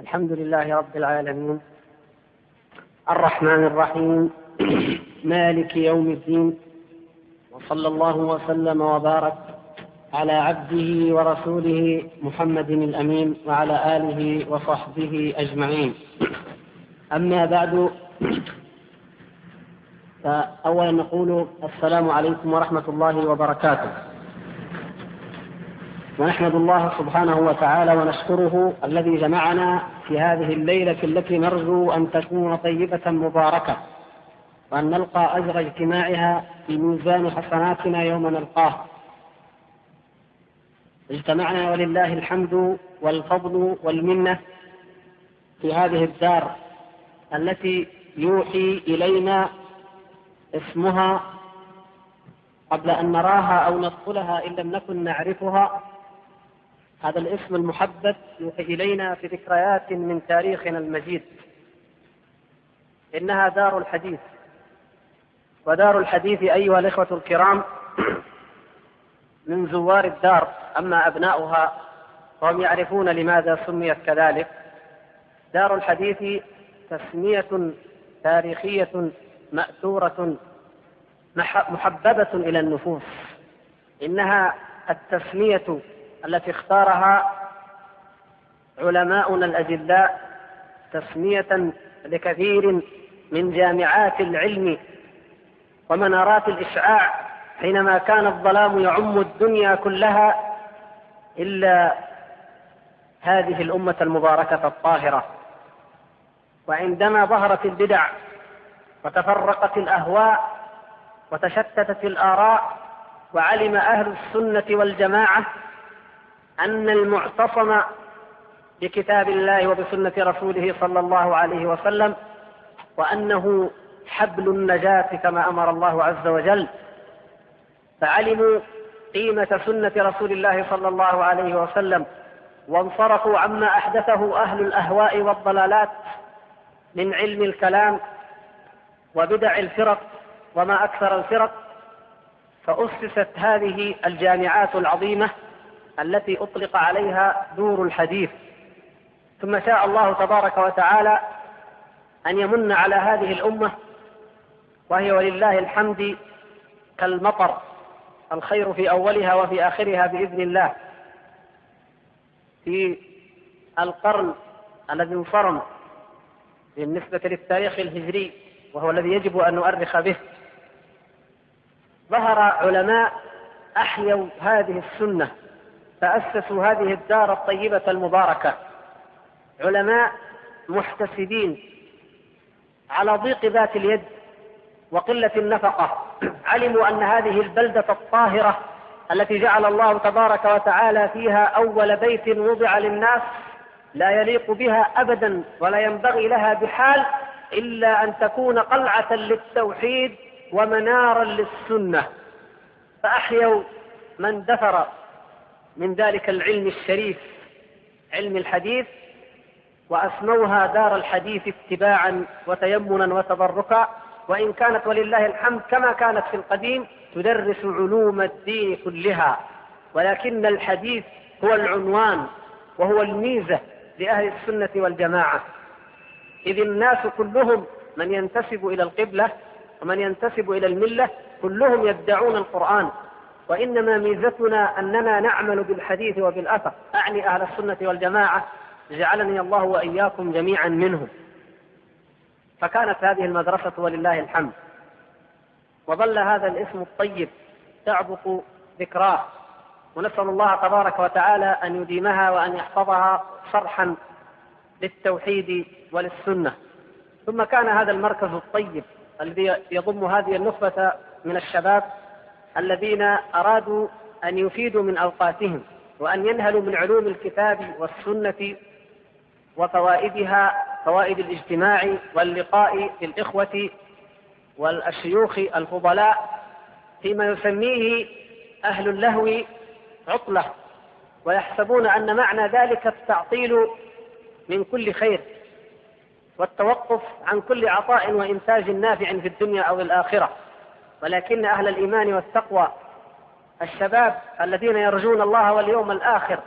الحمد لله رب العالمين. الرحمن الرحيم. مالك يوم الدين. وصلى الله وسلم وبارك على عبده ورسوله محمد الأمين وعلى آله وصحبه أجمعين. أما بعد فأولا نقول السلام عليكم ورحمة الله وبركاته. ونحمد الله سبحانه وتعالى ونشكره الذي جمعنا في هذه الليلة التي نرجو أن تكون طيبة مباركة وأن نلقى أجر اجتماعها في ميزان حسناتنا يوم نلقاه. اجتمعنا ولله الحمد والفضل والمنة في هذه الدار التي يوحي إلينا اسمها قبل أن نراها أو ندخلها إن لم نكن نعرفها. هذا الاسم المحبب يوحي إلينا في ذكريات من تاريخنا المجيد. إنها دار الحديث. ودار الحديث أيها الإخوة الكرام من زوار الدار. أما أبناؤها فهم يعرفون لماذا سميت كذلك. دار الحديث تسمية تاريخية مأثورة محببة إلى النفوس. إنها التسمية التي اختارها علماؤنا الأجلاء تسمية لكثير من جامعات العلم ومنارات الإشعاع حينما كان الظلام يعم الدنيا كلها إلا هذه الأمة المباركة الطاهرة. وعندما ظهرت البدع وتفرقت الأهواء وتشتتت الآراء وعلم أهل السنة والجماعة أن المعتصم بكتاب الله وبسنة رسوله صلى الله عليه وسلم وأنه حبل النجاة كما أمر الله عز وجل فعلموا قيمة سنة رسول الله صلى الله عليه وسلم وانصرفوا عما أحدثه أهل الأهواء والضلالات من علم الكلام وبدع الفرق وما أكثر الفرق فأسست هذه الجامعات العظيمة التي أطلق عليها دور الحديث. ثم شاء الله تبارك وتعالى أن يمن على هذه الأمة وهي ولله الحمد كالمطر الخير في أولها وفي آخرها بإذن الله. في القرن الذي انصرم بالنسبة للتاريخ الهجري وهو الذي يجب أن نؤرخ به ظهر علماء أحيوا هذه السنة فأسسوا هذه الدار الطيبة المباركة. علماء محتسبين على ضيق ذات اليد وقلة النفقة. علموا أن هذه البلدة الطاهرة التي جعل الله تبارك وتعالى فيها أول بيت وضع للناس لا يليق بها أبدا ولا ينبغي لها بحال إلا أن تكون قلعة للتوحيد ومنارا للسنة. فأحيوا من دثر من ذلك العلم الشريف علم الحديث وأسموها دار الحديث اتباعا وتيمنا وتبركا وإن كانت ولله الحمد كما كانت في القديم تدرس علوم الدين كلها. ولكن الحديث هو العنوان وهو الميزة لأهل السنة والجماعة. إذ الناس كلهم من ينتسب إلى القبلة ومن ينتسب إلى الملة كلهم يدعون القرآن. وإنما ميزتنا أننا نعمل بالحديث وبالأثر. أعني أهل السنة والجماعة جعلني الله وإياكم جميعا منهم. فكانت هذه المدرسة ولله الحمد. وظل هذا الاسم الطيب تعبق ذكراه. ونسأل الله تبارك وتعالى أن يديمها وأن يحفظها صرحا للتوحيد وللسنة. ثم كان هذا المركز الطيب الذي يضم هذه النخبة من الشباب الذين أرادوا أن يفيدوا من أوقاتهم وأن ينهلوا من علوم الكتاب والسنة وفوائدها فوائد الاجتماع واللقاء بالإخوة والشيوخ الفضلاء فيما يسميه أهل اللهو عطلة ويحسبون أن معنى ذلك التعطيل من كل خير والتوقف عن كل عطاء وإنتاج نافع في الدنيا أو الآخرة. ولكن أهل الإيمان والتقوى الشباب الذين يرجون الله واليوم الآخر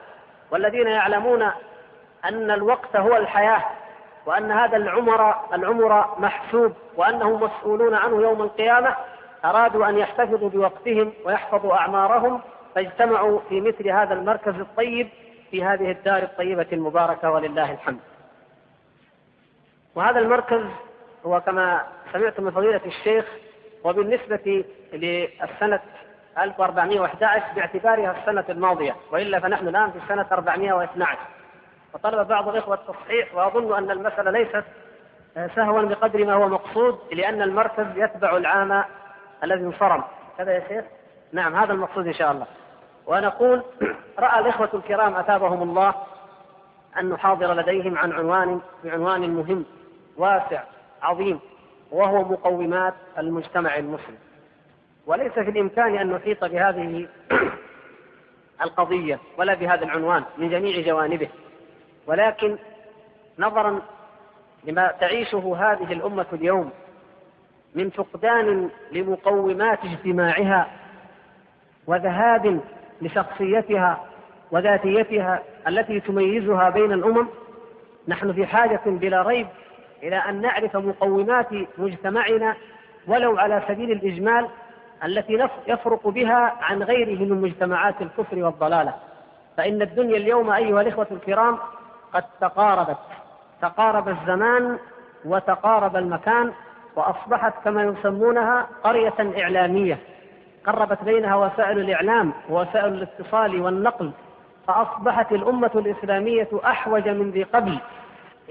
والذين يعلمون أن الوقت هو الحياة وأن هذا العمر العمر محسوب وأنهم مسؤولون عنه يوم القيامة أرادوا أن يحتفظوا بوقتهم ويحفظوا أعمارهم فاجتمعوا في مثل هذا المركز الطيب في هذه الدار الطيبة المباركة ولله الحمد. وهذا المركز هو كما سمعت من فضيلة الشيخ وبالنسبة للسنة 1411 باعتبارها السنة الماضية وإلا فنحن الآن في السنة 412 فطلب بعض الإخوة التصحيح وأظن أن المسألة ليست سهوا بقدر ما هو مقصود لأن المركز يتبع العام الذي انصرم. كذا يا شيخ؟ نعم هذا المقصود إن شاء الله. ونقول رأى الإخوة الكرام أثابهم الله أن نحاضر لديهم عن عنوان بعنوان مهم واسع عظيم. وهو مقومات المجتمع المسلم. وليس في الإمكان أن نحيط بهذه القضية ولا بهذا العنوان من جميع جوانبه. ولكن نظرا لما تعيشه هذه الأمة اليوم من فقدان لمقومات اجتماعها وذهاب لشخصيتها وذاتيتها التي تميزها بين الأمم نحن في حاجة بلا ريب إلى أن نعرف مقومات مجتمعنا ولو على سبيل الإجمال التي يفرق بها عن غيره من مجتمعات الكفر والضلالة. فإن الدنيا اليوم أيها الإخوة الكرام قد تقاربت. تقارب الزمان وتقارب المكان وأصبحت كما يسمونها قرية إعلامية. قربت بينها وسائل الإعلام ووسائل الاتصال والنقل فأصبحت الأمة الإسلامية أحوج من ذي قبل.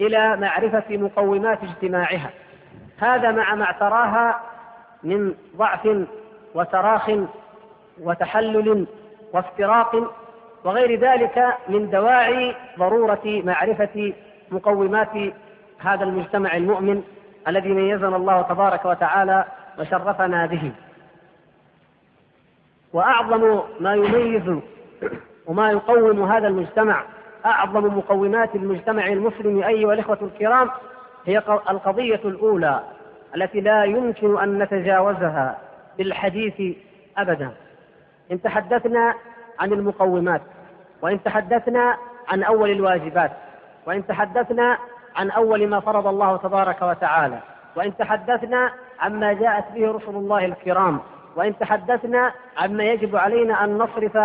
إلى معرفة مقومات اجتماعها. هذا مع ما اعتراها من ضعف وتراخ وتحلل وافتراق وغير ذلك من دواعي ضرورة معرفة مقومات هذا المجتمع المؤمن الذي ميزنا الله تبارك وتعالى وشرفنا به. وأعظم ما يميز وما يقوم هذا المجتمع أعظم مقومات المجتمع المسلم أيها الإخوة الكرام هي القضية الأولى التي لا يمكن أن نتجاوزها بالحديث ابدا. إن تحدثنا عن المقومات وإن تحدثنا عن أول الواجبات وإن تحدثنا عن أول ما فرض الله تبارك وتعالى وإن تحدثنا عما جاءت به رسل الله الكرام وإن تحدثنا عما يجب علينا أن نصرف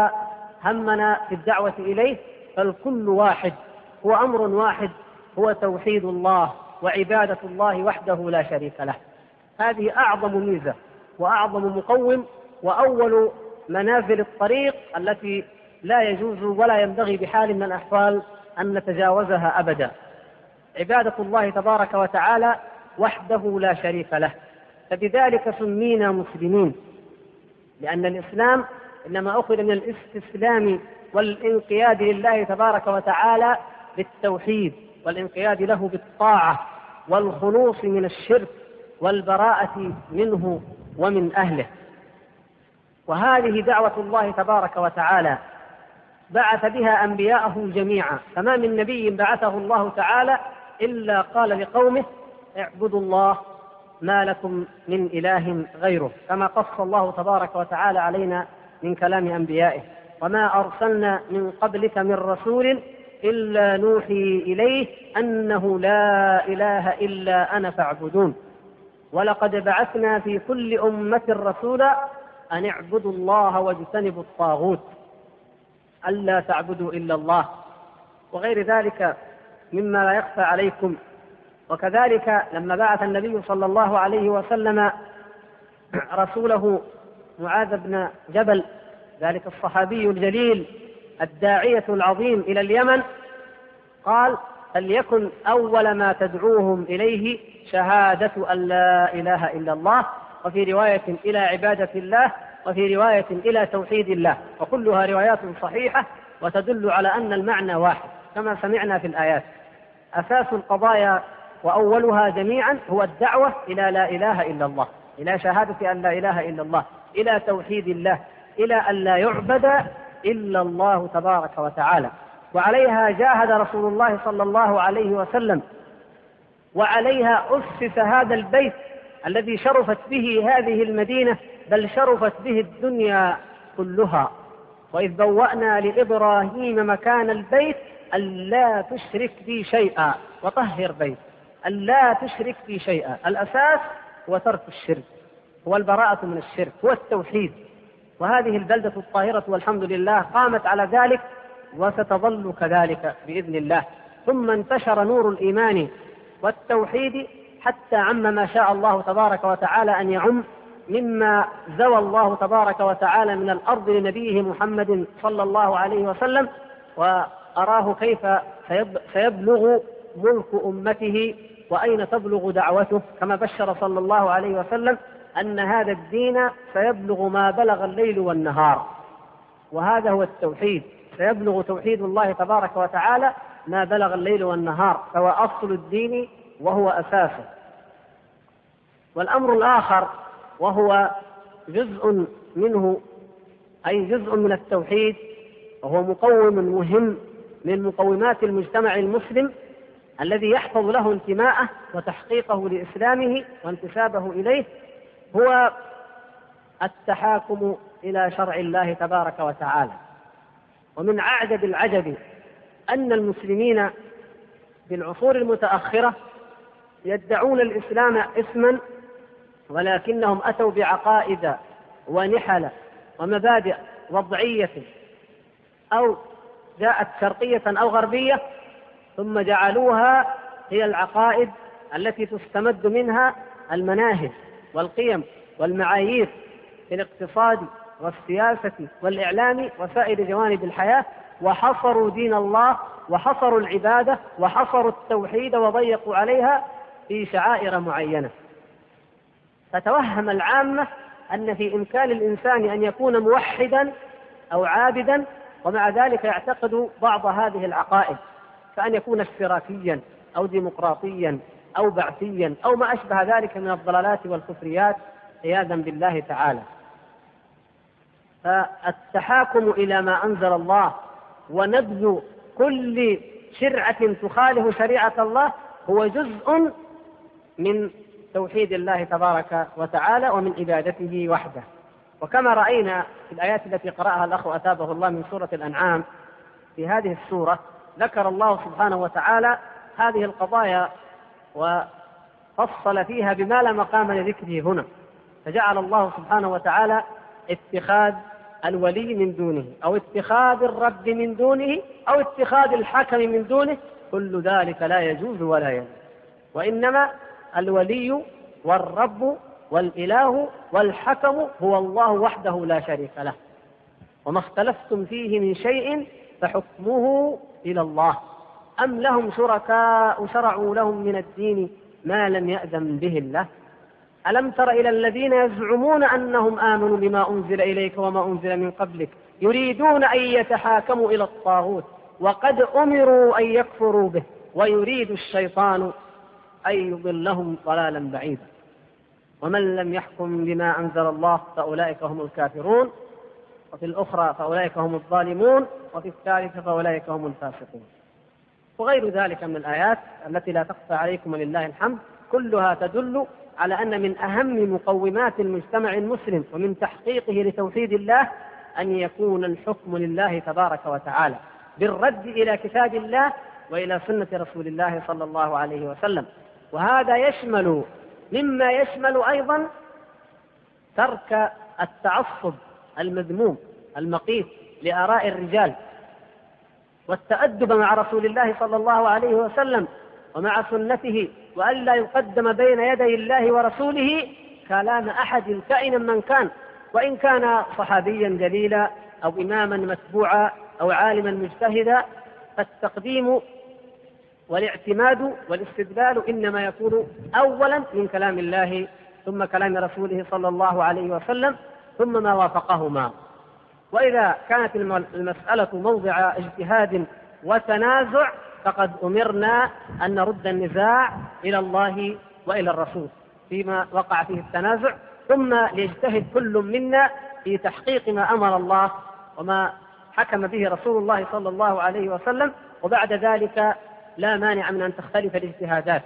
همنا في الدعوة إليه فالكل واحد هو أمر واحد هو توحيد الله وعبادة الله وحده لا شريك له. هذه أعظم ميزة وأعظم مقوم وأول منازل الطريق التي لا يجوز ولا ينبغي بحال من الأحوال أن نتجاوزها أبدا. عبادة الله تبارك وتعالى وحده لا شريك له. فبذلك سمينا مسلمين لأن الإسلام إنما أخذ من الاستسلام والانقياد لله تبارك وتعالى بالتوحيد والانقياد له بالطاعة والخلوص من الشرك والبراءة منه ومن أهله. وهذه دعوة الله تبارك وتعالى. بعث بها أنبياءه جميعا. فما من نبي بعثه الله تعالى إلا قال لقومه اعبدوا الله ما لكم من إله غيره. كما قص الله تبارك وتعالى علينا من كلام أنبيائه. وما أرسلنا من قبلك من رسول إلا نوحي إليه أنه لا إله إلا أنا فاعبدون. ولقد بعثنا في كل أمة رسولا أن اعبدوا الله واجتنبوا الطاغوت. ألا تعبدوا إلا الله. وغير ذلك مما لا يخفى عليكم. وكذلك لما بعث النبي صلى الله عليه وسلم رسوله معاذ بن جبل ذلك الصحابي الجليل الداعية العظيم إلى اليمن قال فليكن أول ما تدعوهم إليه شهادة أن لا إله إلا الله وفي رواية إلى عبادة الله وفي رواية إلى توحيد الله وكلها روايات صحيحة وتدل على أن المعنى واحد كما سمعنا في الآيات. أساس القضايا وأولها جميعا هو الدعوة إلى لا إله إلا الله إلى شهادة أن لا إله إلا الله إلى توحيد الله إلى أن لا يعبد إلا الله تبارك وتعالى. وعليها جاهد رسول الله صلى الله عليه وسلم. وعليها أسس هذا البيت الذي شرفت به هذه المدينة بل شرفت به الدنيا كلها. وإذ بوأنا لإبراهيم مكان البيت ألا تشرك بي شيئا. وطهر بيت. ألا تشرك بي شيئا. الأساس هو ترك الشرك. هو البراءة من الشرك. هو التوحيد. وهذه البلدة الطاهرة والحمد لله قامت على ذلك وستظل كذلك بإذن الله. ثم انتشر نور الإيمان والتوحيد حتى عم ما شاء الله تبارك وتعالى أن يعم مما زوى الله تبارك وتعالى من الأرض لنبيه محمد صلى الله عليه وسلم وأراه كيف سيبلغ ملك أمته وأين تبلغ دعوته كما بشر صلى الله عليه وسلم أن هذا الدين سيبلغ ما بلغ الليل والنهار. وهذا هو التوحيد. سيبلغ توحيد الله تبارك وتعالى ما بلغ الليل والنهار. فهو أصل الدين وهو أساسه. والأمر الآخر وهو جزء منه أي جزء من التوحيد وهو مقوم مهم من مقومات المجتمع المسلم الذي يحفظ له انتماءه وتحقيقه لإسلامه وانتسابه إليه هو التحاكم إلى شرع الله تبارك وتعالى. ومن أعجب العجب أن المسلمين في العصور المتأخرة يدعون الإسلام اسما ولكنهم أتوا بعقائد ونحل ومبادئ وضعية أو جاءت شرقية أو غربية ثم جعلوها هي العقائد التي تستمد منها المناهج. والقيم والمعايير في الاقتصاد والسياسة والإعلام وسائر جوانب الحياة وحصروا دين الله وحصروا العبادة وحصروا التوحيد وضيقوا عليها في شعائر معينة. فتوهم العامة أن في إمكان الإنسان أن يكون موحدا أو عابدا ومع ذلك يعتقد بعض هذه العقائد كأن يكون اشتراكيا أو ديمقراطيا. أو بعثيا أو ما أشبه ذلك من الضلالات والكفريات عياذا بالله تعالى. فالتحاكم إلى ما أنزل الله ونبذ كل شرعة تخالف شريعة الله هو جزء من توحيد الله تبارك وتعالى ومن عبادته وحده. وكما رأينا في الآيات التي قرأها الأخ أتابه الله من سورة الأنعام في هذه السورة ذكر الله سبحانه وتعالى هذه القضايا وفصل فيها بما لا مقام لذكره هنا. فجعل الله سبحانه وتعالى اتخاذ الولي من دونه أو اتخاذ الرب من دونه أو اتخاذ الحكم من دونه كل ذلك لا يجوز ولا يجوز. وإنما الولي والرب والإله والحكم هو الله وحده لا شريك له. وما اختلفتم فيه من شيء فحكمه إلى الله. أم لهم شركاء شرعوا لهم من الدين ما لم يأذن به الله؟ ألم تر إلى الذين يزعمون أنهم آمنوا بما أنزل إليك وما أنزل من قبلك يريدون أن يتحاكموا إلى الطاغوت وقد أمروا أن يكفروا به ويريد الشيطان أن يضلهم ضلالا بعيدا. ومن لم يحكم بما أنزل الله فأولئك هم الكافرون وفي الأخرى فأولئك هم الظالمون وفي الثالثة فأولئك هم الفاسقون. وغير ذلك من الآيات التي لا تخفى عليكم ولله الحمد كلها تدل على أن من أهم مقومات المجتمع المسلم ومن تحقيقه لتوحيد الله أن يكون الحكم لله تبارك وتعالى بالرد إلى كتاب الله وإلى سنة رسول الله صلى الله عليه وسلم. وهذا يشمل مما يشمل أيضا ترك التعصب المذموم المقيت لآراء الرجال. والتأدب مع رسول الله صلى الله عليه وسلم ومع سنته وألا يقدم بين يدي الله ورسوله كلام أحد كائنا من كان. وإن كان صحابيا جليلا أو إماما متبوعا أو عالما مجتهدا فالتقديم والاعتماد والاستدلال إنما يكون أولا من كلام الله ثم كلام رسوله صلى الله عليه وسلم ثم ما وافقهما. وإذا كانت المسألة موضع اجتهاد وتنازع فقد أمرنا أن نرد النزاع إلى الله وإلى الرسول فيما وقع فيه التنازع ثم ليجتهد كل منا في تحقيق ما أمر الله وما حكم به رسول الله صلى الله عليه وسلم وبعد ذلك لا مانع من أن تختلف الاجتهادات.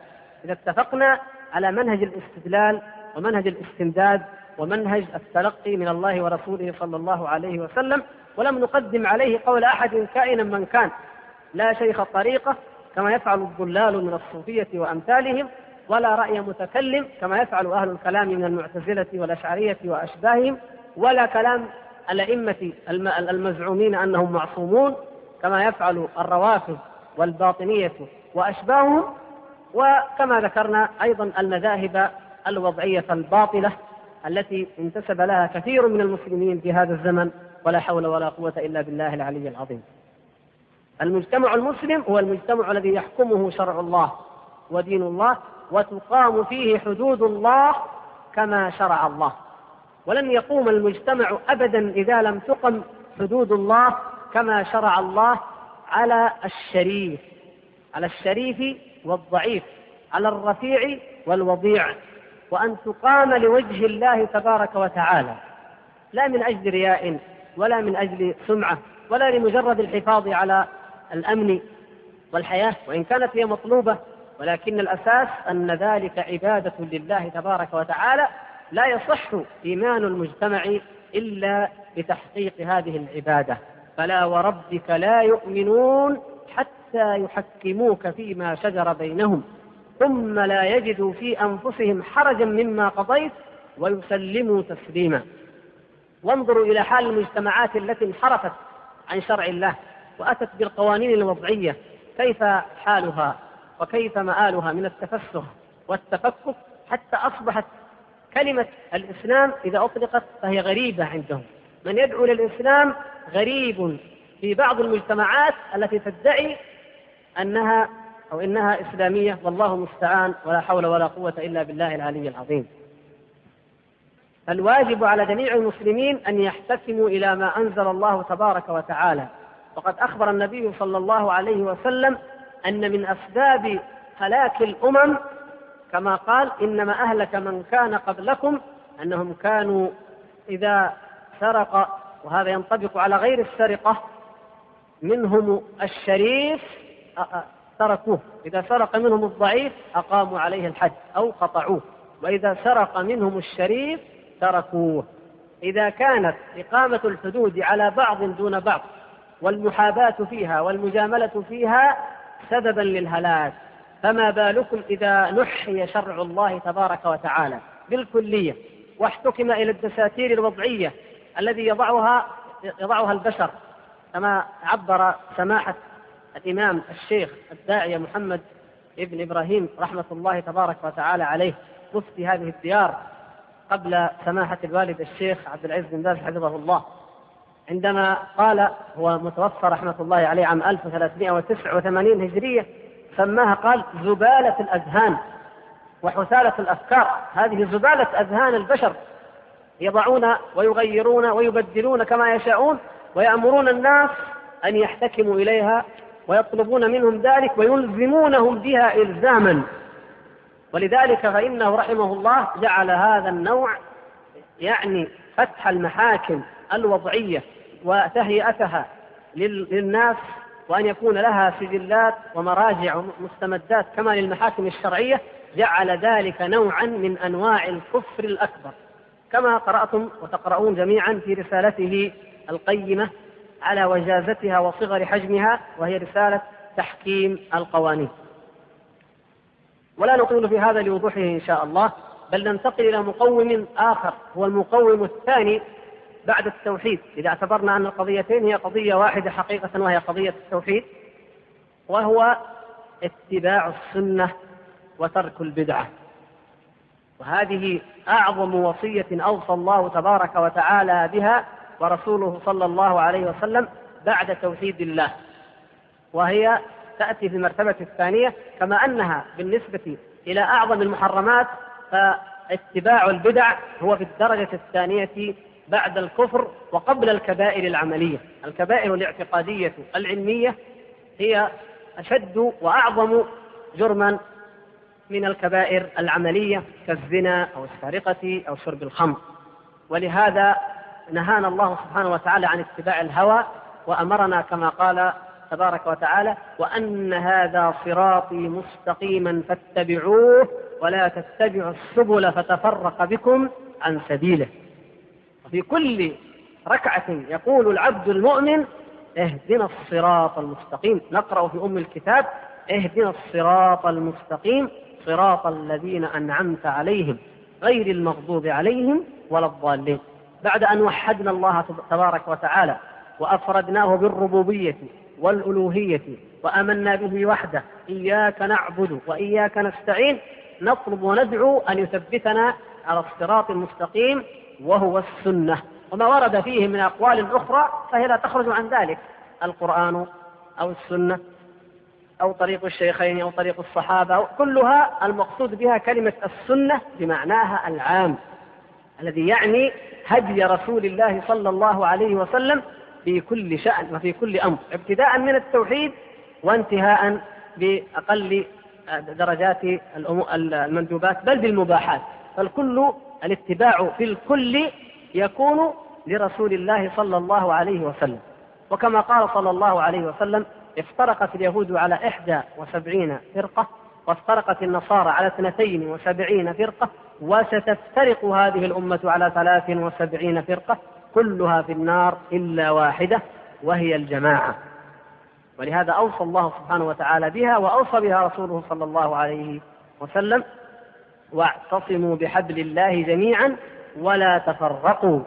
إذا اتفقنا على منهج الاستدلال ومنهج الاستمداد ومنهج التلقي من الله ورسوله صلى الله عليه وسلم ولم نقدم عليه قول أحد كائنا من كان. لا شيخ طريقة كما يفعل الضلال من الصوفية وأمثالهم ولا رأي متكلم كما يفعل أهل الكلام من المعتزلة والأشعرية وأشباههم ولا كلام الأئمة المزعومين أنهم معصومون كما يفعل الروافض والباطنية وأشباههم وكما ذكرنا أيضا المذاهب الوضعية الباطلة. التي انتسب لها كثير من المسلمين في هذا الزمن ولا حول ولا قوة إلا بالله العلي العظيم. المجتمع المسلم هو المجتمع الذي يحكمه شرع الله ودين الله وتقام فيه حدود الله كما شرع الله. ولن يقوم المجتمع ابدا إذا لم تقم حدود الله كما شرع الله على الشريف على الشريف والضعيف على الرفيع والوضيع. وأن تقام لوجه الله تبارك وتعالى لا من أجل رياء ولا من أجل سمعة ولا لمجرد الحفاظ على الأمن والحياة وإن كانت هي مطلوبة ولكن الأساس أن ذلك عبادة لله تبارك وتعالى لا يصح إيمان المجتمع إلا بتحقيق هذه العبادة. فلا وربك لا يؤمنون حتى يحكموك فيما شجر بينهم. ثم لا يجدوا في أنفسهم حرجا مما قضيت ويسلموا تسليما. وانظروا إلى حال المجتمعات التي انحرفت عن شرع الله وأتت بالقوانين الوضعية كيف حالها وكيف مآلها من التفسخ والتفكك حتى أصبحت كلمة الإسلام إذا أطلقت فهي غريبة عندهم. من يدعو للاسلام غريب في بعض المجتمعات التي تدعي أنها أو إنها إسلامية والله المستعان ولا حول ولا قوة إلا بالله العلي العظيم. الواجب على جميع المسلمين أن يحتكموا إلى ما أنزل الله تبارك وتعالى وقد أخبر النبي صلى الله عليه وسلم أن من أسباب هلاك الأمم كما قال إنما أهلك من كان قبلكم أنهم كانوا إذا سرق وهذا ينطبق على غير السرقة منهم الشريف تركوه. إذا سرق منهم الضعيف أقاموا عليه الحد أو قطعوه. وإذا سرق منهم الشريف تركوه. إذا كانت إقامة الحدود على بعض دون بعض والمحاباة فيها والمجاملة فيها سببا للهلاك فما بالكم إذا نحي شرع الله تبارك وتعالى بالكلية واحتكم إلى الدساتير الوضعية الذي يضعها يضعها البشر كما عبر سماحة الإمام الشيخ الداعية محمد ابن إبراهيم رحمة الله تبارك وتعالى عليه مفتي هذه الديار قبل سماحة الوالد الشيخ عبد العزيز بن باز حفظه الله. عندما قال هو متوفى رحمة الله عليه عام 1389 هجرية سماها قال زبالة الأذهان وحثالة الأفكار. هذه زبالة أذهان البشر يضعون ويغيرون ويبدلون كما يشاءون ويأمرون الناس أن يحتكموا إليها ويطلبون منهم ذلك ويلزمونهم بها إلزاما. ولذلك فإنه رحمه الله جعل هذا النوع يعني فتح المحاكم الوضعية وتهيئتها للناس وأن يكون لها سجلات ومراجع ومستمدات كما للمحاكم الشرعية جعل ذلك نوعا من أنواع الكفر الأكبر. كما قرأتم وتقرؤون جميعا في رسالته القيمة على وجازتها وصغر حجمها وهي رسالة تحكيم القوانين. ولا نطيل في هذا لوضوحه إن شاء الله بل ننتقل إلى مقوم آخر هو المقوم الثاني بعد التوحيد. إذا اعتبرنا أن القضيتين هي قضية واحدة حقيقة وهي قضية التوحيد وهو اتباع السنة وترك البدعة. وهذه أعظم وصية أوصى الله تبارك وتعالى بها ورسوله صلى الله عليه وسلم بعد توحيد الله. وهي تأتي في المرتبة الثانية كما أنها بالنسبة إلى أعظم المحرمات فاتباع البدع هو في الدرجة الثانية بعد الكفر وقبل الكبائر العملية. الكبائر الاعتقادية العلمية هي أشد وأعظم جرما من الكبائر العملية كالزنا أو السرقة أو شرب الخمر. ولهذا نهانا الله سبحانه وتعالى عن اتباع الهوى وأمرنا كما قال تبارك وتعالى وأن هذا صراطي مستقيما فاتبعوه ولا تتبعوا السبل فتفرق بكم عن سبيله. وفي كل ركعة يقول العبد المؤمن اهدنا الصراط المستقيم. نقرأ في أم الكتاب اهدنا الصراط المستقيم صراط الذين أنعمت عليهم غير المغضوب عليهم ولا الضالين. بعد أن وحدنا الله تبارك وتعالى وأفردناه بالربوبية والألوهية وأمنا به وحده إياك نعبد وإياك نستعين نطلب وندعو أن يثبتنا على الصراط المستقيم وهو السنة. وما ورد فيه من أقوال أخرى فهي لا تخرج عن ذلك القرآن أو السنة أو طريق الشيخين أو طريق الصحابة كلها المقصود بها كلمة السنة بمعناها العام. الذي يعني هدي رسول الله صلى الله عليه وسلم في كل شأن وفي كل أمر ابتداء من التوحيد وانتهاء بأقل درجات المندوبات بل بالمباحات. فالكل الاتباع في الكل يكون لرسول الله صلى الله عليه وسلم. وكما قال صلى الله عليه وسلم افترقت اليهود على إحدى وسبعين فرقة وافترقت النصارى على اثنتين وسبعين فرقة وستفترق هذه الأمة على ثلاث وسبعين فرقة كلها في النار إلا واحدة وهي الجماعة. ولهذا أوصى الله سبحانه وتعالى بها وأوصى بها رسوله صلى الله عليه وسلم واعتصموا بحبل الله جميعا ولا تفرقوا.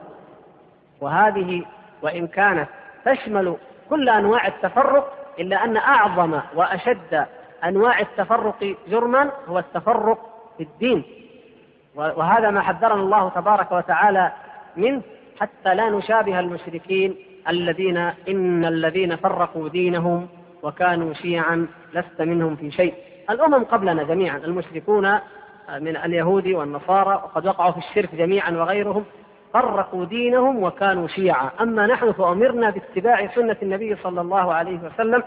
وهذه وإن كانت تشمل كل أنواع التفرق إلا أن أعظم وأشد أنواع التفرق جرما هو التفرق في الدين. وهذا ما حذرنا الله تبارك وتعالى منه حتى لا نشابه المشركين الذين إن الذين فرقوا دينهم وكانوا شيعا لست منهم في شيء. الأمم قبلنا جميعا المشركون من اليهود والنصارى وقد وقعوا في الشرك جميعا وغيرهم فرقوا دينهم وكانوا شيعا. أما نحن فأمرنا باتباع سنة النبي صلى الله عليه وسلم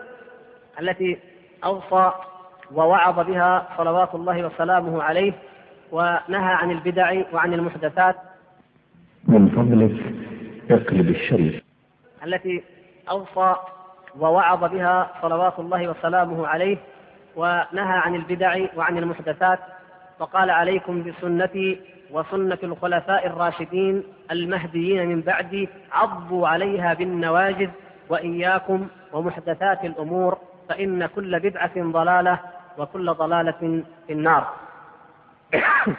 التي أوصى ووعظ بها صلوات الله وسلامه عليه ونهى عن البدع وعن المحدثات من فضلك اقلب الشريف. التي أوصى ووعظ بها صلوات الله وسلامه عليه ونهى عن البدع وعن المحدثات وقال عليكم بسنتي وسنة الخلفاء الراشدين المهديين من بعدي عضوا عليها بالنواجذ وإياكم ومحدثات الأمور فإن كل بدعة ضلالة وكل ضلالة في النار.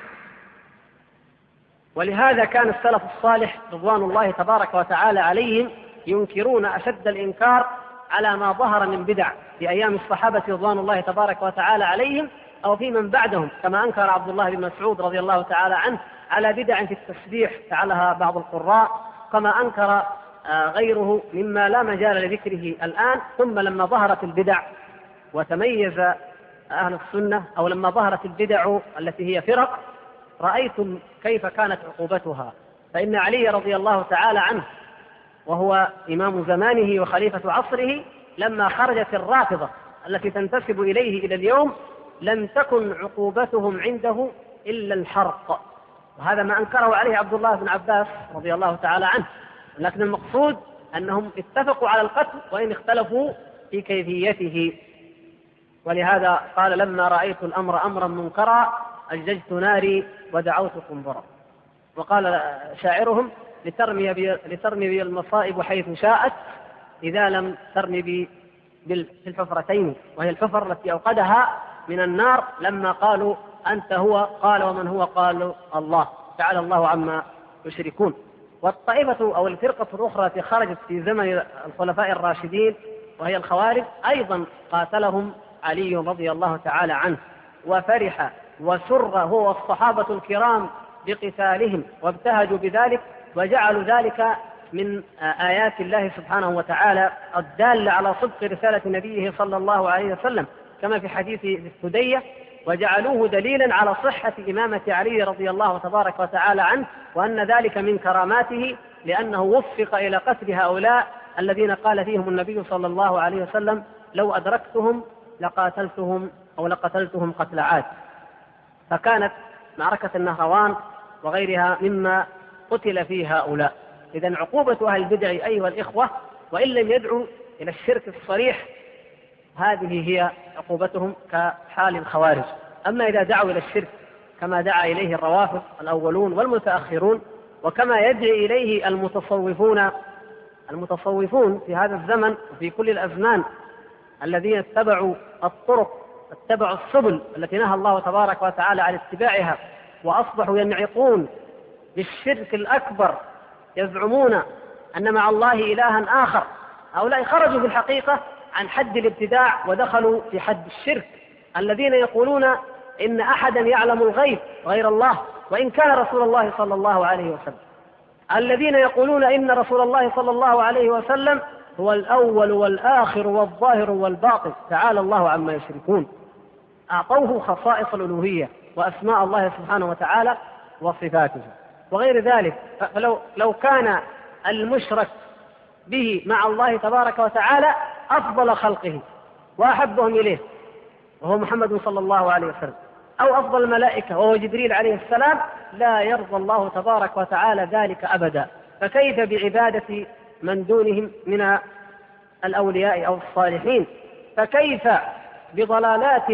ولهذا كان السلف الصالح رضوان الله تبارك وتعالى عليهم ينكرون أشد الإنكار على ما ظهر من بدع في أيام الصحابة رضوان الله تبارك وتعالى عليهم أو في من بعدهم كما أنكر عبد الله بن مسعود رضي الله تعالى عنه على بدع في التسبيح فعلها بعض القراء كما أنكر آه، غيره مما لا مجال لذكره الآن ثم لما ظهرت البدع وتميز أهل السنة أو لما ظهرت البدع التي هي فرق رأيتم كيف كانت عقوبتها. فإن علي رضي الله تعالى عنه وهو إمام زمانه وخليفة عصره لما خرجت الرافضة التي تنتسب إليه إلى اليوم لم تكن عقوبتهم عنده إلا الحرق. وهذا ما أنكره عليه عبد الله بن عباس رضي الله تعالى عنه. لكن المقصود أنهم اتفقوا على القتل وإن اختلفوا في كيفيته. ولهذا قال لما رأيت الأمر أمرا منكرا أججت ناري ودعوت قنبرا وقال شاعرهم لترمي بي لترمي بي المصائب حيث شاءت إذا لم ترمي بي في الحفرتين وهي الحفر التي أوقدها من النار لما قالوا أنت هو قال ومن هو؟ قالوا الله. تعالى الله عما يشركون. والطائفة أو الفرقة الأخرى التي خرجت في زمن الخلفاء الراشدين وهي الخوارج أيضا قاتلهم علي رضي الله تعالى عنه وفرح وسر هو والصحابة الكرام بقتالهم وابتهجوا بذلك وجعلوا ذلك من آيات الله سبحانه وتعالى الدالة على صدق رسالة نبيه صلى الله عليه وسلم كما في حديث السدية وجعلوه دليلا على صحة إمامة علي رضي الله تبارك وتعالى عنه وأن ذلك من كراماته لأنه وفق إلى قتل هؤلاء الذين قال فيهم النبي صلى الله عليه وسلم لو أدركتهم لقاتلتهم أو لقتلتهم قتل عاد. فكانت معركة النهروان وغيرها مما قتل فيه هؤلاء. إذا عقوبة أهل البدع أيها الإخوة وإن لم يدعوا إلى الشرك الصريح هذه هي عقوبتهم كحال الخوارج. أما إذا دعوا إلى الشرك كما دعا إليه الروافض الأولون والمتأخرون وكما يدعي إليه المتصوفون المتصوفون في هذا الزمن وفي كل الأزمان الذين اتبعوا الطرق اتبعوا السبل التي نهى الله تبارك وتعالى عن اتباعها وأصبحوا ينعقون بالشرك الأكبر يزعمون أن مع الله إلها آخر. هؤلاء خرجوا في الحقيقة عن حد الابتداع ودخلوا في حد الشرك. الذين يقولون إن أحدا يعلم الغيب غير الله وإن كان رسول الله صلى الله عليه وسلم. الذين يقولون إن رسول الله صلى الله عليه وسلم هو الأول والآخر والظاهر والباطن. تعالى الله عما يشركون. أعطوه خصائص الألوهية وأسماء الله سبحانه وتعالى وصفاته. وغير ذلك فلو لو كان المشرك به مع الله تبارك وتعالى أفضل خلقه وأحبهم إليه وهو محمد صلى الله عليه وسلم أو أفضل الملائكة وهو جبريل عليه السلام لا يرضى الله تبارك وتعالى ذلك أبدا. فكيف بعبادة من دونهم من الأولياء أو الصالحين. فكيف بضلالات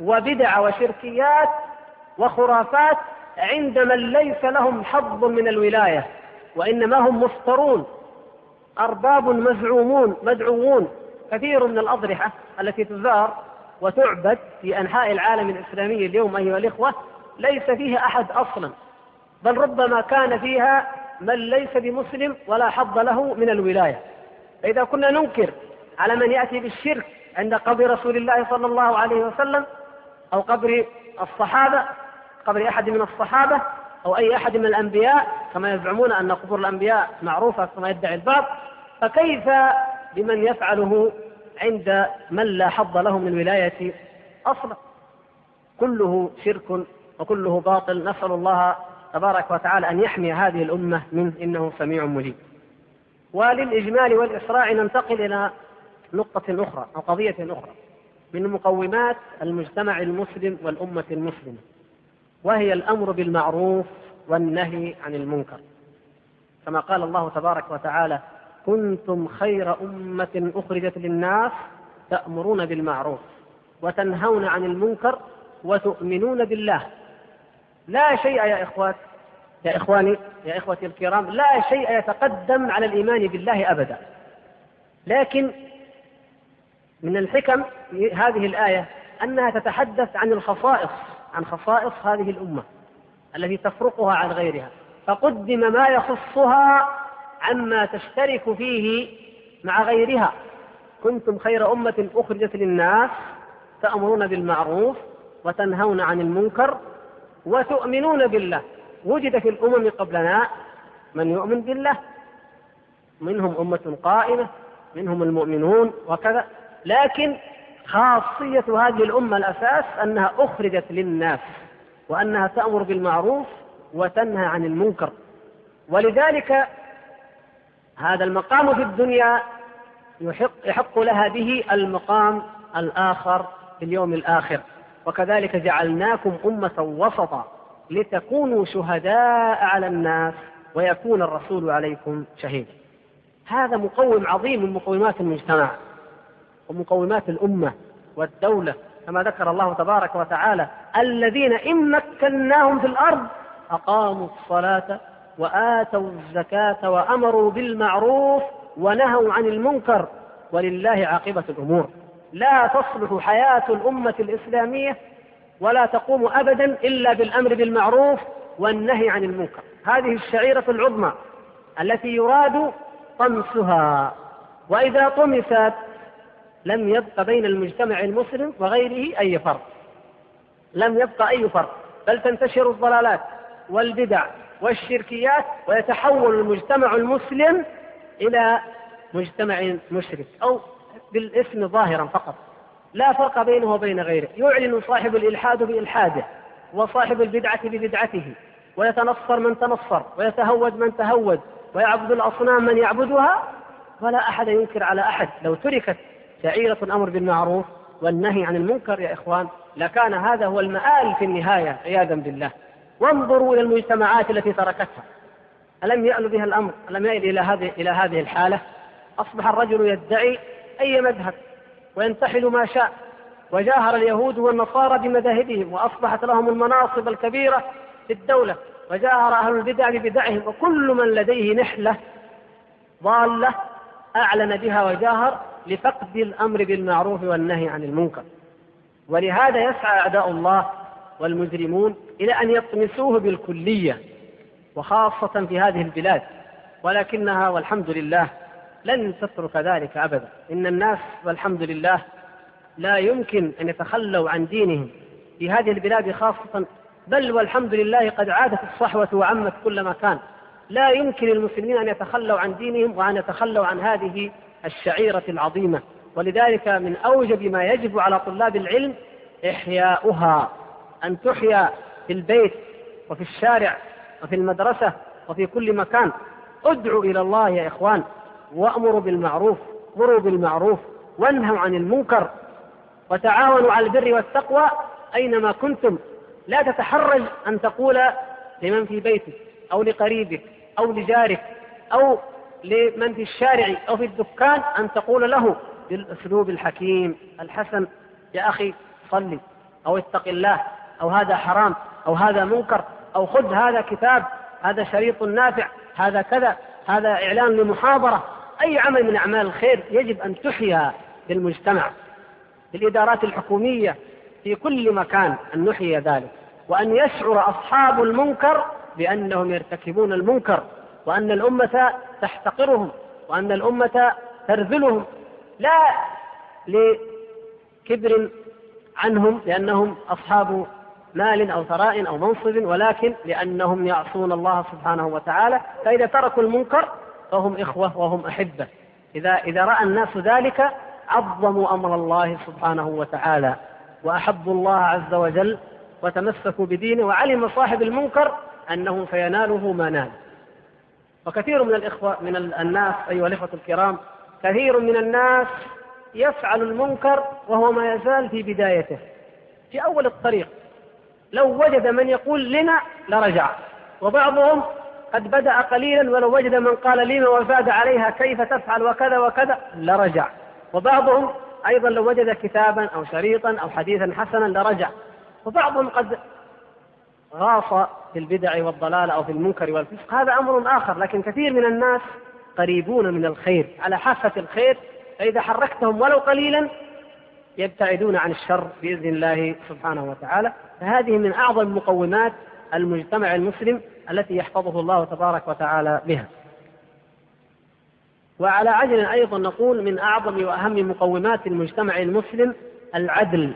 وبدع وشركيات وخرافات عند من ليس لهم حظ من الولاية؟ وإنما هم مفترون أرباب مزعومون مدعوون. كثير من الأضرحة التي تزار وتعبد في أنحاء العالم الإسلامي اليوم أيها الإخوة ليس فيها أحد أصلا. بل ربما كان فيها من ليس بمسلم ولا حظ له من الولاية. فإذا كنا ننكر على من يأتي بالشرك عند قبر رسول الله صلى الله عليه وسلم أو قبر الصحابة قبر أحد من الصحابة أو أي أحد من الأنبياء كما يزعمون أن قبور الأنبياء معروفة كما يدعي البعض فكيف بمن يفعله عند من لا حظ له من الولاية أصلا؟ كله شرك وكله باطل. نسأل الله تبارك وتعالى أن يحمي هذه الأمة منه إنه سميع مجيب. وللإجمال والإسراع ننتقل إلى نقطة أخرى أو قضية أخرى من مقومات المجتمع المسلم والأمة المسلمة وهي الأمر بالمعروف والنهي عن المنكر. كما قال الله تبارك وتعالى كنتم خير أمة أخرجت للناس تأمرون بالمعروف وتنهون عن المنكر وتؤمنون بالله لا شيء يا إخوات يا إخواني يا إخوتي الكرام لا شيء يتقدم على الإيمان بالله أبدا. لكن من الحكم هذه الآية أنها تتحدث عن الخصائص عن خصائص هذه الأمة التي تفرقها عن غيرها. فقدم ما يخصها عما تشترك فيه مع غيرها. كنتم خير أمة أخرجت للناس تأمرون بالمعروف وتنهون عن المنكر وتؤمنون بالله. وجد في الأمم قبلنا من يؤمن بالله. منهم أمة قائمة منهم المؤمنون وكذا. لكن خاصية هذه الأمة الأساس أنها أخرجت للناس وأنها تأمر بالمعروف وتنهى عن المنكر. ولذلك هذا المقام في الدنيا يحق, يحق لها به المقام الآخر في اليوم الآخر. وكذلك جعلناكم أمة وسطا لتكونوا شهداء على الناس ويكون الرسول عليكم شهيدا. هذا مقوم عظيم من مقومات المجتمع ومقومات الأمة والدولة كما ذكر الله تبارك وتعالى الذين إن مكناهم في الأرض أقاموا الصلاة وآتوا الزكاة وأمروا بالمعروف ونهوا عن المنكر ولله عاقبة الأمور. لا تصلح حياة الأمة الإسلامية ولا تقوم أبدا إلا بالأمر بالمعروف والنهي عن المنكر. هذه الشعيرة العظمى التي يراد طمسها. وإذا طمست لم يبق بين المجتمع المسلم وغيره أي فرق لم يبق أي فرق بل تنتشر الضلالات والبدع والشركيات ويتحول المجتمع المسلم إلى مجتمع مشرك أو بالاسم ظاهرا فقط. لا فرق بينه وبين غيره. يعلن صاحب الإلحاد بإلحاده وصاحب البدعة ببدعته ويتنصر من تنصر ويتهود من تهود ويعبد الأصنام من يعبدها ولا أحد ينكر على أحد. لو تركت شعيرة الأمر بالمعروف والنهي عن المنكر يا إخوان لكان هذا هو المآل في النهاية عياذا بالله. وانظروا إلى المجتمعات التي تركتها. ألم يأل بها الأمر؟ ألم يأل إلى هذه إلى هذه الحالة؟ أصبح الرجل يدعي أي مذهب وينتحل ما شاء. وجاهر اليهود والنصارى بمذاهبهم وأصبحت لهم المناصب الكبيرة في الدولة. وجاهر أهل البدع ببدعهم. وكل من لديه نحلة ضالة أعلن بها وجاهر لفقد الأمر بالمعروف والنهي عن المنكر. ولهذا يسعى أعداء الله والمجرمون إلى أن يطمسوه بالكلية وخاصة في هذه البلاد. ولكنها والحمد لله لن تترك ذلك أبدا. إن الناس والحمد لله لا يمكن أن يتخلوا عن دينهم في هذه البلاد خاصة بل والحمد لله قد عادت الصحوة وعمت كل مكان. لا يمكن للمسلمين أن يتخلوا عن دينهم وأن يتخلوا عن هذه الشعيرة العظيمة. ولذلك من أوجب ما يجب على طلاب العلم إحياؤها. أن تحيا في البيت وفي الشارع وفي المدرسة وفي كل مكان. ادعوا إلى الله يا إخوان. وأمروا بالمعروف مروا بالمعروف وانهوا عن المنكر وتعاونوا على البر والتقوى أينما كنتم. لا تتحرج أن تقول لمن في بيتك أو لقريبك أو لجارك أو لمن في الشارع أو في الدكان أن تقول له بالأسلوب الحكيم الحسن يا أخي صلي أو اتق الله أو هذا حرام أو هذا منكر أو خذ هذا كتاب هذا شريط نافع هذا كذا هذا إعلان لمحاضرة. أي عمل من أعمال الخير يجب أن تحيا في المجتمع في الإدارات الحكومية في كل مكان أن نحيي ذلك وأن يشعر أصحاب المنكر بأنهم يرتكبون المنكر وأن الأمة تحتقرهم وأن الأمة ترذلهم لا لكبر عنهم لأنهم أصحاب مال أو ثراء أو منصب ولكن لأنهم يعصون الله سبحانه وتعالى فإذا تركوا المنكر فهم إخوة وهم أحبة. إذا إذا رأى الناس ذلك عظموا أمر الله سبحانه وتعالى وأحبوا الله عز وجل وتمسكوا بدينه وعلم صاحب المنكر أنه سيناله ما نال. وكثير من الإخوة من الناس أيها الإخوة الكرام كثير من الناس يفعل المنكر وهو ما يزال في بدايته. في أول الطريق لو وجد من يقول لنا لرجع. وبعضهم قد بدأ قليلا ولو وجد من قال لما وزاد عليها كيف تفعل وكذا وكذا لرجع. وبعضهم أيضا لو وجد كتابا أو شريطا أو حديثا حسنا لرجع. وبعضهم قد غاص في البدع والضلال أو في المنكر والفسق. هذا أمر آخر لكن كثير من الناس قريبون من الخير على حافة الخير. فإذا حركتهم ولو قليلا يبتعدون عن الشر بإذن الله سبحانه وتعالى. فهذه من أعظم مقومات المجتمع المسلم التي يحفظه الله تبارك وتعالى بها. وعلى عجل أيضا نقول من أعظم وأهم مقومات المجتمع المسلم العدل.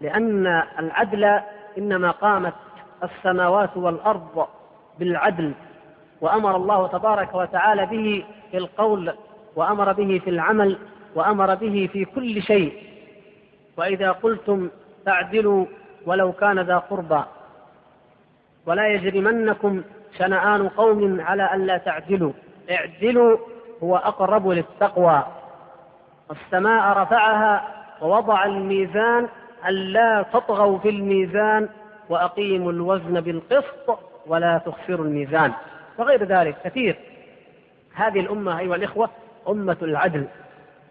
لأن العدل إنما قامت السماوات والأرض بالعدل وأمر الله تبارك وتعالى به في القول وأمر به في العمل وأمر به في كل شيء. وإذا قلتم فاعدلوا ولو كان ذا قربى. ولا يجرمنكم شنآن قوم على ألا تعدلوا. اعدلوا هو أقرب للتقوى. والسماء رفعها ووضع الميزان ألا تطغوا في الميزان وأقيموا الوزن بالقسط ولا تخسروا الميزان. وغير ذلك كثير. هذه الأمة أيها الإخوة أمة العدل.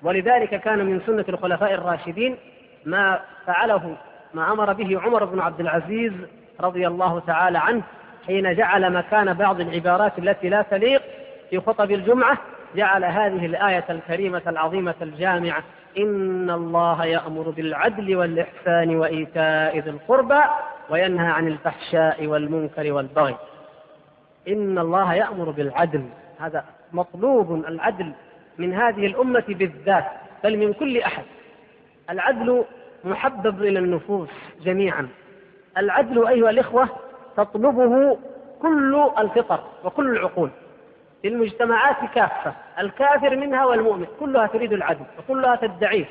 ولذلك كان من سنة الخلفاء الراشدين ما فعله ما أمر به عمر بن عبد العزيز رضي الله تعالى عنه حين جعل مكان بعض العبارات التي لا تليق في خطب الجمعة جعل هذه الآية الكريمة العظيمة الجامعة إن الله يأمر بالعدل والإحسان وإيتاء ذي القربى وينهى عن الفحشاء والمنكر والبغي. إن الله يأمر بالعدل. هذا مطلوب العدل من هذه الأمة بالذات بل من كل أحد. العدل محبب إلى النفوس جميعا. العدل أيها الإخوة تطلبه كل الفطر وكل العقول في المجتمعات كافة الكافر منها والمؤمن كلها تريد العدل وكلها تدعيه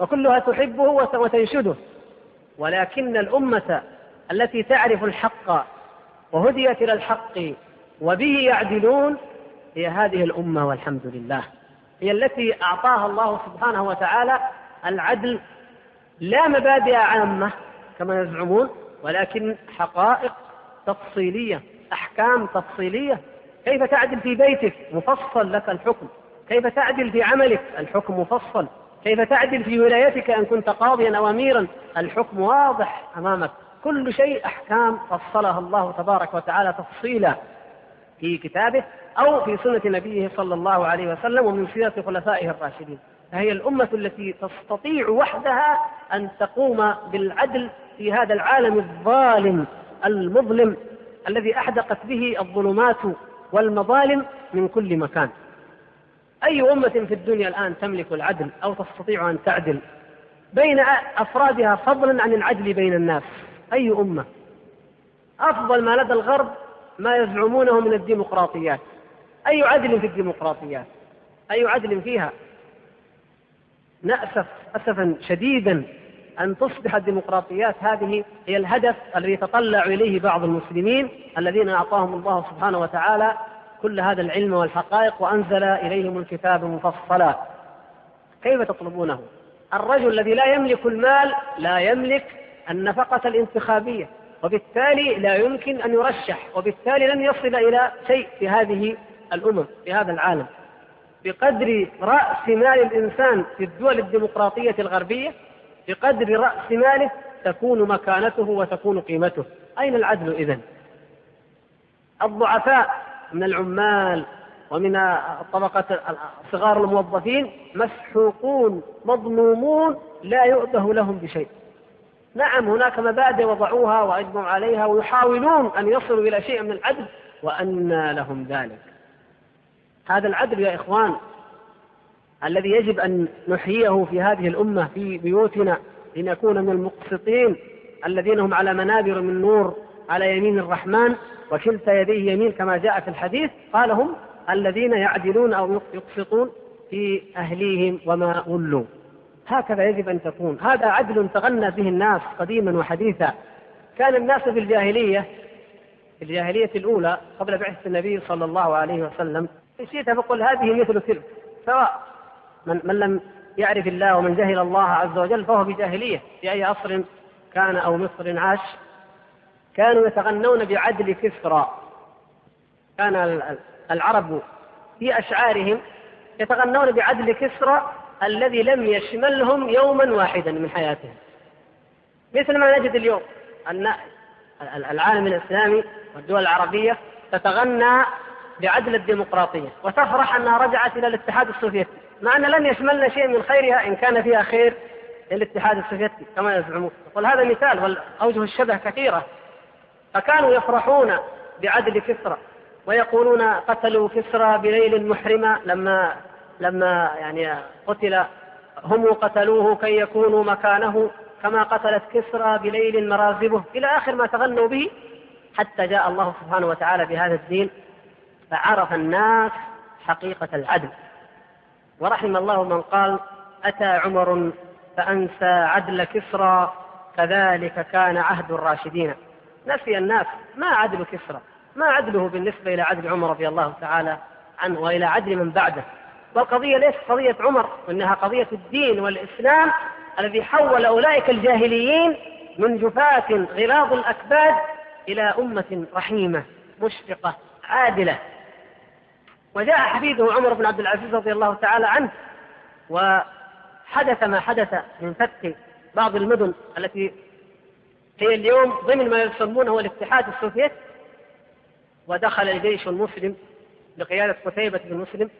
وكلها تحبه وتنشده. ولكن الأمة التي تعرف الحق وهديت إلى الحق وبه يعدلون هي هذه الأمة والحمد لله. هي التي أعطاها الله سبحانه وتعالى العدل لا مبادئ عامة كما يزعمون ولكن حقائق تفصيلية أحكام تفصيلية. كيف تعدل في بيتك؟ مفصل لك الحكم. كيف تعدل في عملك؟ الحكم مفصل. كيف تعدل في ولايتك أن كنت قاضيا أو اميرا؟ الحكم واضح أمامك. كل شيء أحكام فصلها الله تبارك وتعالى تفصيلا. في كتابه أو في سنة نبيه صلى الله عليه وسلم ومن سيرة خلفائه الراشدين. فهي الأمة التي تستطيع وحدها أن تقوم بالعدل في هذا العالم الظالم المظلم الذي أحدقت به الظلمات والمظالم من كل مكان. أي أمة في الدنيا الآن تملك العدل أو تستطيع أن تعدل؟ بين أفرادها فضلا عن العدل بين الناس. أي أمة؟ أفضل ما لدى الغرب ما يزعمونه من الديمقراطيات. أي عدل في الديمقراطيات؟ أي عدل فيها؟ نأسف أسفا شديدا. أن تصبح الديمقراطيات هذه هي الهدف الذي يتطلع إليه بعض المسلمين الذين أعطاهم الله سبحانه وتعالى كل هذا العلم والحقائق وأنزل إليهم الكتاب مفصلا. كيف تطلبونه؟ الرجل الذي لا يملك المال لا يملك النفقة الانتخابية وبالتالي لا يمكن أن يرشح وبالتالي لن يصل إلى شيء في هذه الأمم في هذا العالم. بقدر رأس مال الإنسان في الدول الديمقراطية الغربية بقدر رأس ماله تكون مكانته وتكون قيمته. أين العدل إذن؟ الضعفاء من العمال ومن طبقة صغار الموظفين مسحوقون مظلومون لا يؤبه لهم بشيء. نعم هناك مبادئ وضعوها وأجمعوا عليها ويحاولون أن يصلوا إلى شيء من العدل وأنى لهم ذلك. هذا العدل يا إخوان الذي يجب أن نحييه في هذه الأمة في بيوتنا لنكون من المقسطين الذين هم على منابر من نور على يمين الرحمن وكلتا يديه يمين كما جاء في الحديث. قال هم الذين يعدلون أو يقسطون في أهليهم وما ولوا. هكذا يجب أن تكون. هذا عدل تغنى به الناس قديما وحديثا. كان الناس في الجاهلية في الجاهلية الأولى قبل بعثة النبي صلى الله عليه وسلم إن فقل هذه مثل تلك سواء من, من لم يعرف الله ومن جهل الله عز وجل فهو بجاهلية في أي عصر كان أو مصر عاش. كانوا يتغنون بعدل كسرى كان العرب في أشعارهم يتغنون بعدل كسرى الذي لم يشملهم يوما واحدا من حياتهم. مثل ما نجد اليوم أن العالم الإسلامي والدول العربية تتغنى بعدل الديمقراطية وتفرح أنها رجعت إلى الاتحاد السوفيتي. مع أن لم يشملنا شيء من خيرها إن كان فيها خير للاتحاد السوفيتي كما يزعمون. يقول هذا مثال وأوجه الشبه كثيرة. فكانوا يفرحون بعدل كسرى ويقولون قتلوا كسرى بليل محرمة لما لما يعني قتل هم قتلوه كي يكونوا مكانه كما قتلت كسرى بليل مرازبه. إلى آخر ما تغنوا به حتى جاء الله سبحانه وتعالى بهذا الدين فعرف الناس حقيقة العدل. ورحم الله من قال أتى عمر فأنسى عدل كسرى كذلك كان عهد الراشدين. نسي الناس ما عدل كسرى ما عدله بالنسبة إلى عدل عمر رضي الله تعالى عنه وإلى عدل من بعده. والقضية ليست قضية عمر وإنها قضية الدين والإسلام الذي حول أولئك الجاهليين من جفاة غلاظ الأكباد إلى أمة رحيمة مشفقة عادلة. وجاء حفيده عمر بن عبد العزيز رضي الله تعالى عنه وحدث ما حدث من فتح بعض المدن التي هي اليوم ضمن ما يسمونه الاتحاد السوفيتي ودخل الجيش المسلم بقيادة قتيبة بن مسلم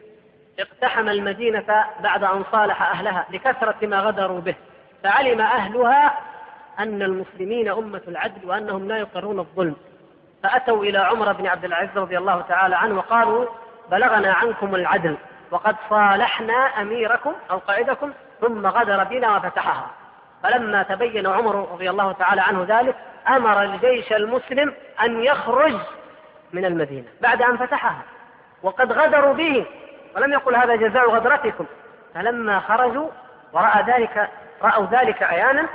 اقتحم المدينة بعد أن صالح أهلها لكثرة ما غدروا به فعلم أهلها أن المسلمين أمة العدل وأنهم لا يقرون الظلم. فأتوا إلى عمر بن عبد العزيز رضي الله تعالى عنه وقالوا بلغنا عنكم العدل وقد صالحنا أميركم أو قائدكم ثم غدر بنا وفتحها. فلما تبين عمر رضي الله تعالى عنه ذلك أمر الجيش المسلم أن يخرج من المدينة بعد أن فتحها. وقد غدروا به ولم يقل هذا جزاء غدرتكم. فلما خرجوا ورأى ذلك رأوا ذلك عيانا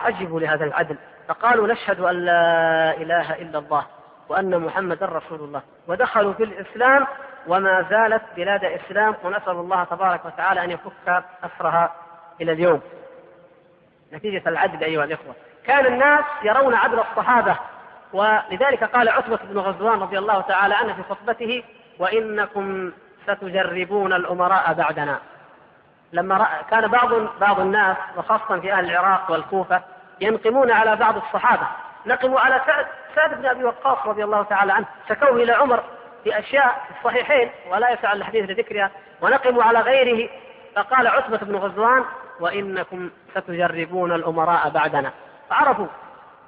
عجبوا لهذا العدل. فقالوا نشهد أن لا إله إلا الله وأن محمدا رسول الله. ودخلوا في الإسلام وما زالت بلاد إسلام ونسأل الله تبارك وتعالى أن يفك أسرها إلى اليوم. نتيجة العدل أيها الإخوة. كان الناس يرون عدل الصحابة ولذلك قال عتبة بن غزوان رضي الله تعالى عنه في خطبته وإنكم ستجربون الأمراء بعدنا. لما رأى كان بعض بعض الناس وخاصة في أهل العراق والكوفة ينقمون على بعض الصحابة. نقموا على سعد سعد بن أبي وقاص رضي الله تعالى عنه شكوه إلى عمر في أشياء في الصحيحين ولا يسع الحديث لذكرها ونقم على غيره. فقال عتبة بن غزوان وإنكم ستجربون الأمراء بعدنا. فعرفوا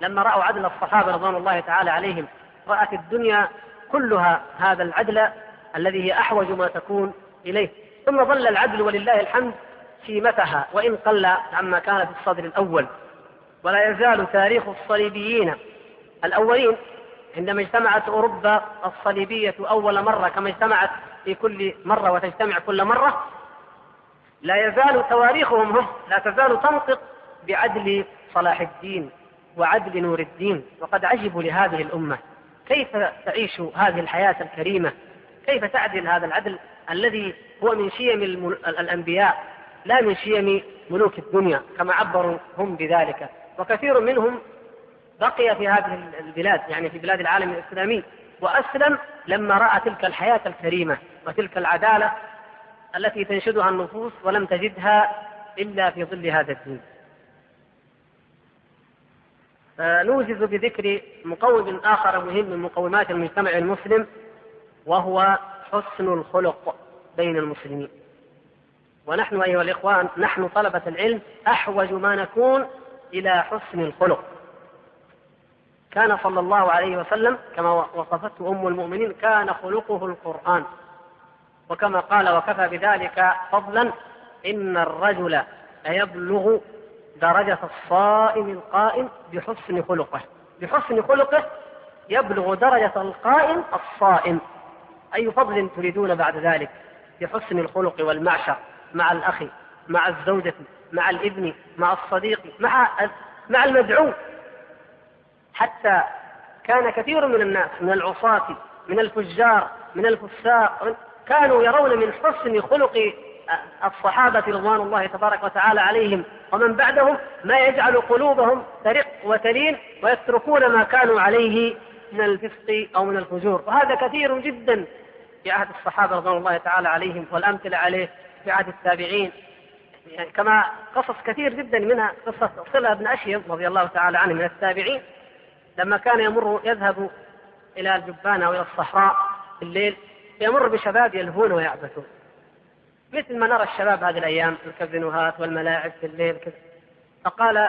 لما رأوا عدل الصحابة رضوان الله تعالى عليهم رأت الدنيا كلها هذا العدل الذي هي أحوج ما تكون إليه. ثم ظل العدل ولله الحمد شيمتها وإن قل عما كان في الصدر الأول. ولا يزال تاريخ الصليبيين الأولين عندما اجتمعت أوروبا الصليبية أول مرة كما اجتمعت في كل مرة وتجتمع كل مرة لا يزال تواريخهم هم لا تزال تنطق بعدل صلاح الدين وعدل نور الدين. وقد عجبوا لهذه الأمة كيف تعيش هذه الحياة الكريمة؟ كيف تعدل هذا العدل الذي هو من شيم الأنبياء لا من شيم ملوك الدنيا كما عبروا هم بذلك. وكثير منهم بقي في هذه البلاد يعني في بلاد العالم الإسلامي. وأسلم لما رأى تلك الحياة الكريمة وتلك العدالة التي تنشدها النفوس ولم تجدها إلا في ظل هذا الدين. نوجز بذكر مقوم آخر مهم من مقومات المجتمع المسلم وهو حسن الخلق بين المسلمين. ونحن أيها الإخوان نحن طلبة العلم أحوج ما نكون إلى حسن الخلق. كان صلى الله عليه وسلم كما وصفته أم المؤمنين كان خلقه القرآن. وكما قال وكفى بذلك فضلا إن الرجل ليبلغ درجة الصائم القائم بحسن خلقه. بحسن خلقه يبلغ درجة القائم الصائم. أي فضل تريدون بعد ذلك؟ بحسن الخلق والمعشر مع الأخ مع الزوجة مع الابن مع الصديق مع مع المدعو. حتى كان كثير من الناس من العصاة من الفجار من الفساق كانوا يرون من حسن خلق الصحابة رضوان الله تبارك وتعالى عليهم. ومن بعدهم ما يجعل قلوبهم ترق وتلين ويتركون ما كانوا عليه من الفسق أو من الفجور. وهذا كثير جدا في عهد الصحابة رضوان الله تعالى عليهم والأمثلة عليه في عهد التابعين. يعني كما قصص كثير جدا منها قصة صلة بن أشيم رضي الله تعالى عنه من التابعين. لما كان يمر يذهب إلى الجبانة أو إلى الصحراء في الليل يمر بشباب يلهون ويعبثون. مثل ما نرى الشباب هذه الأيام الكازينوهات والملاعب في الليل كذا. فقال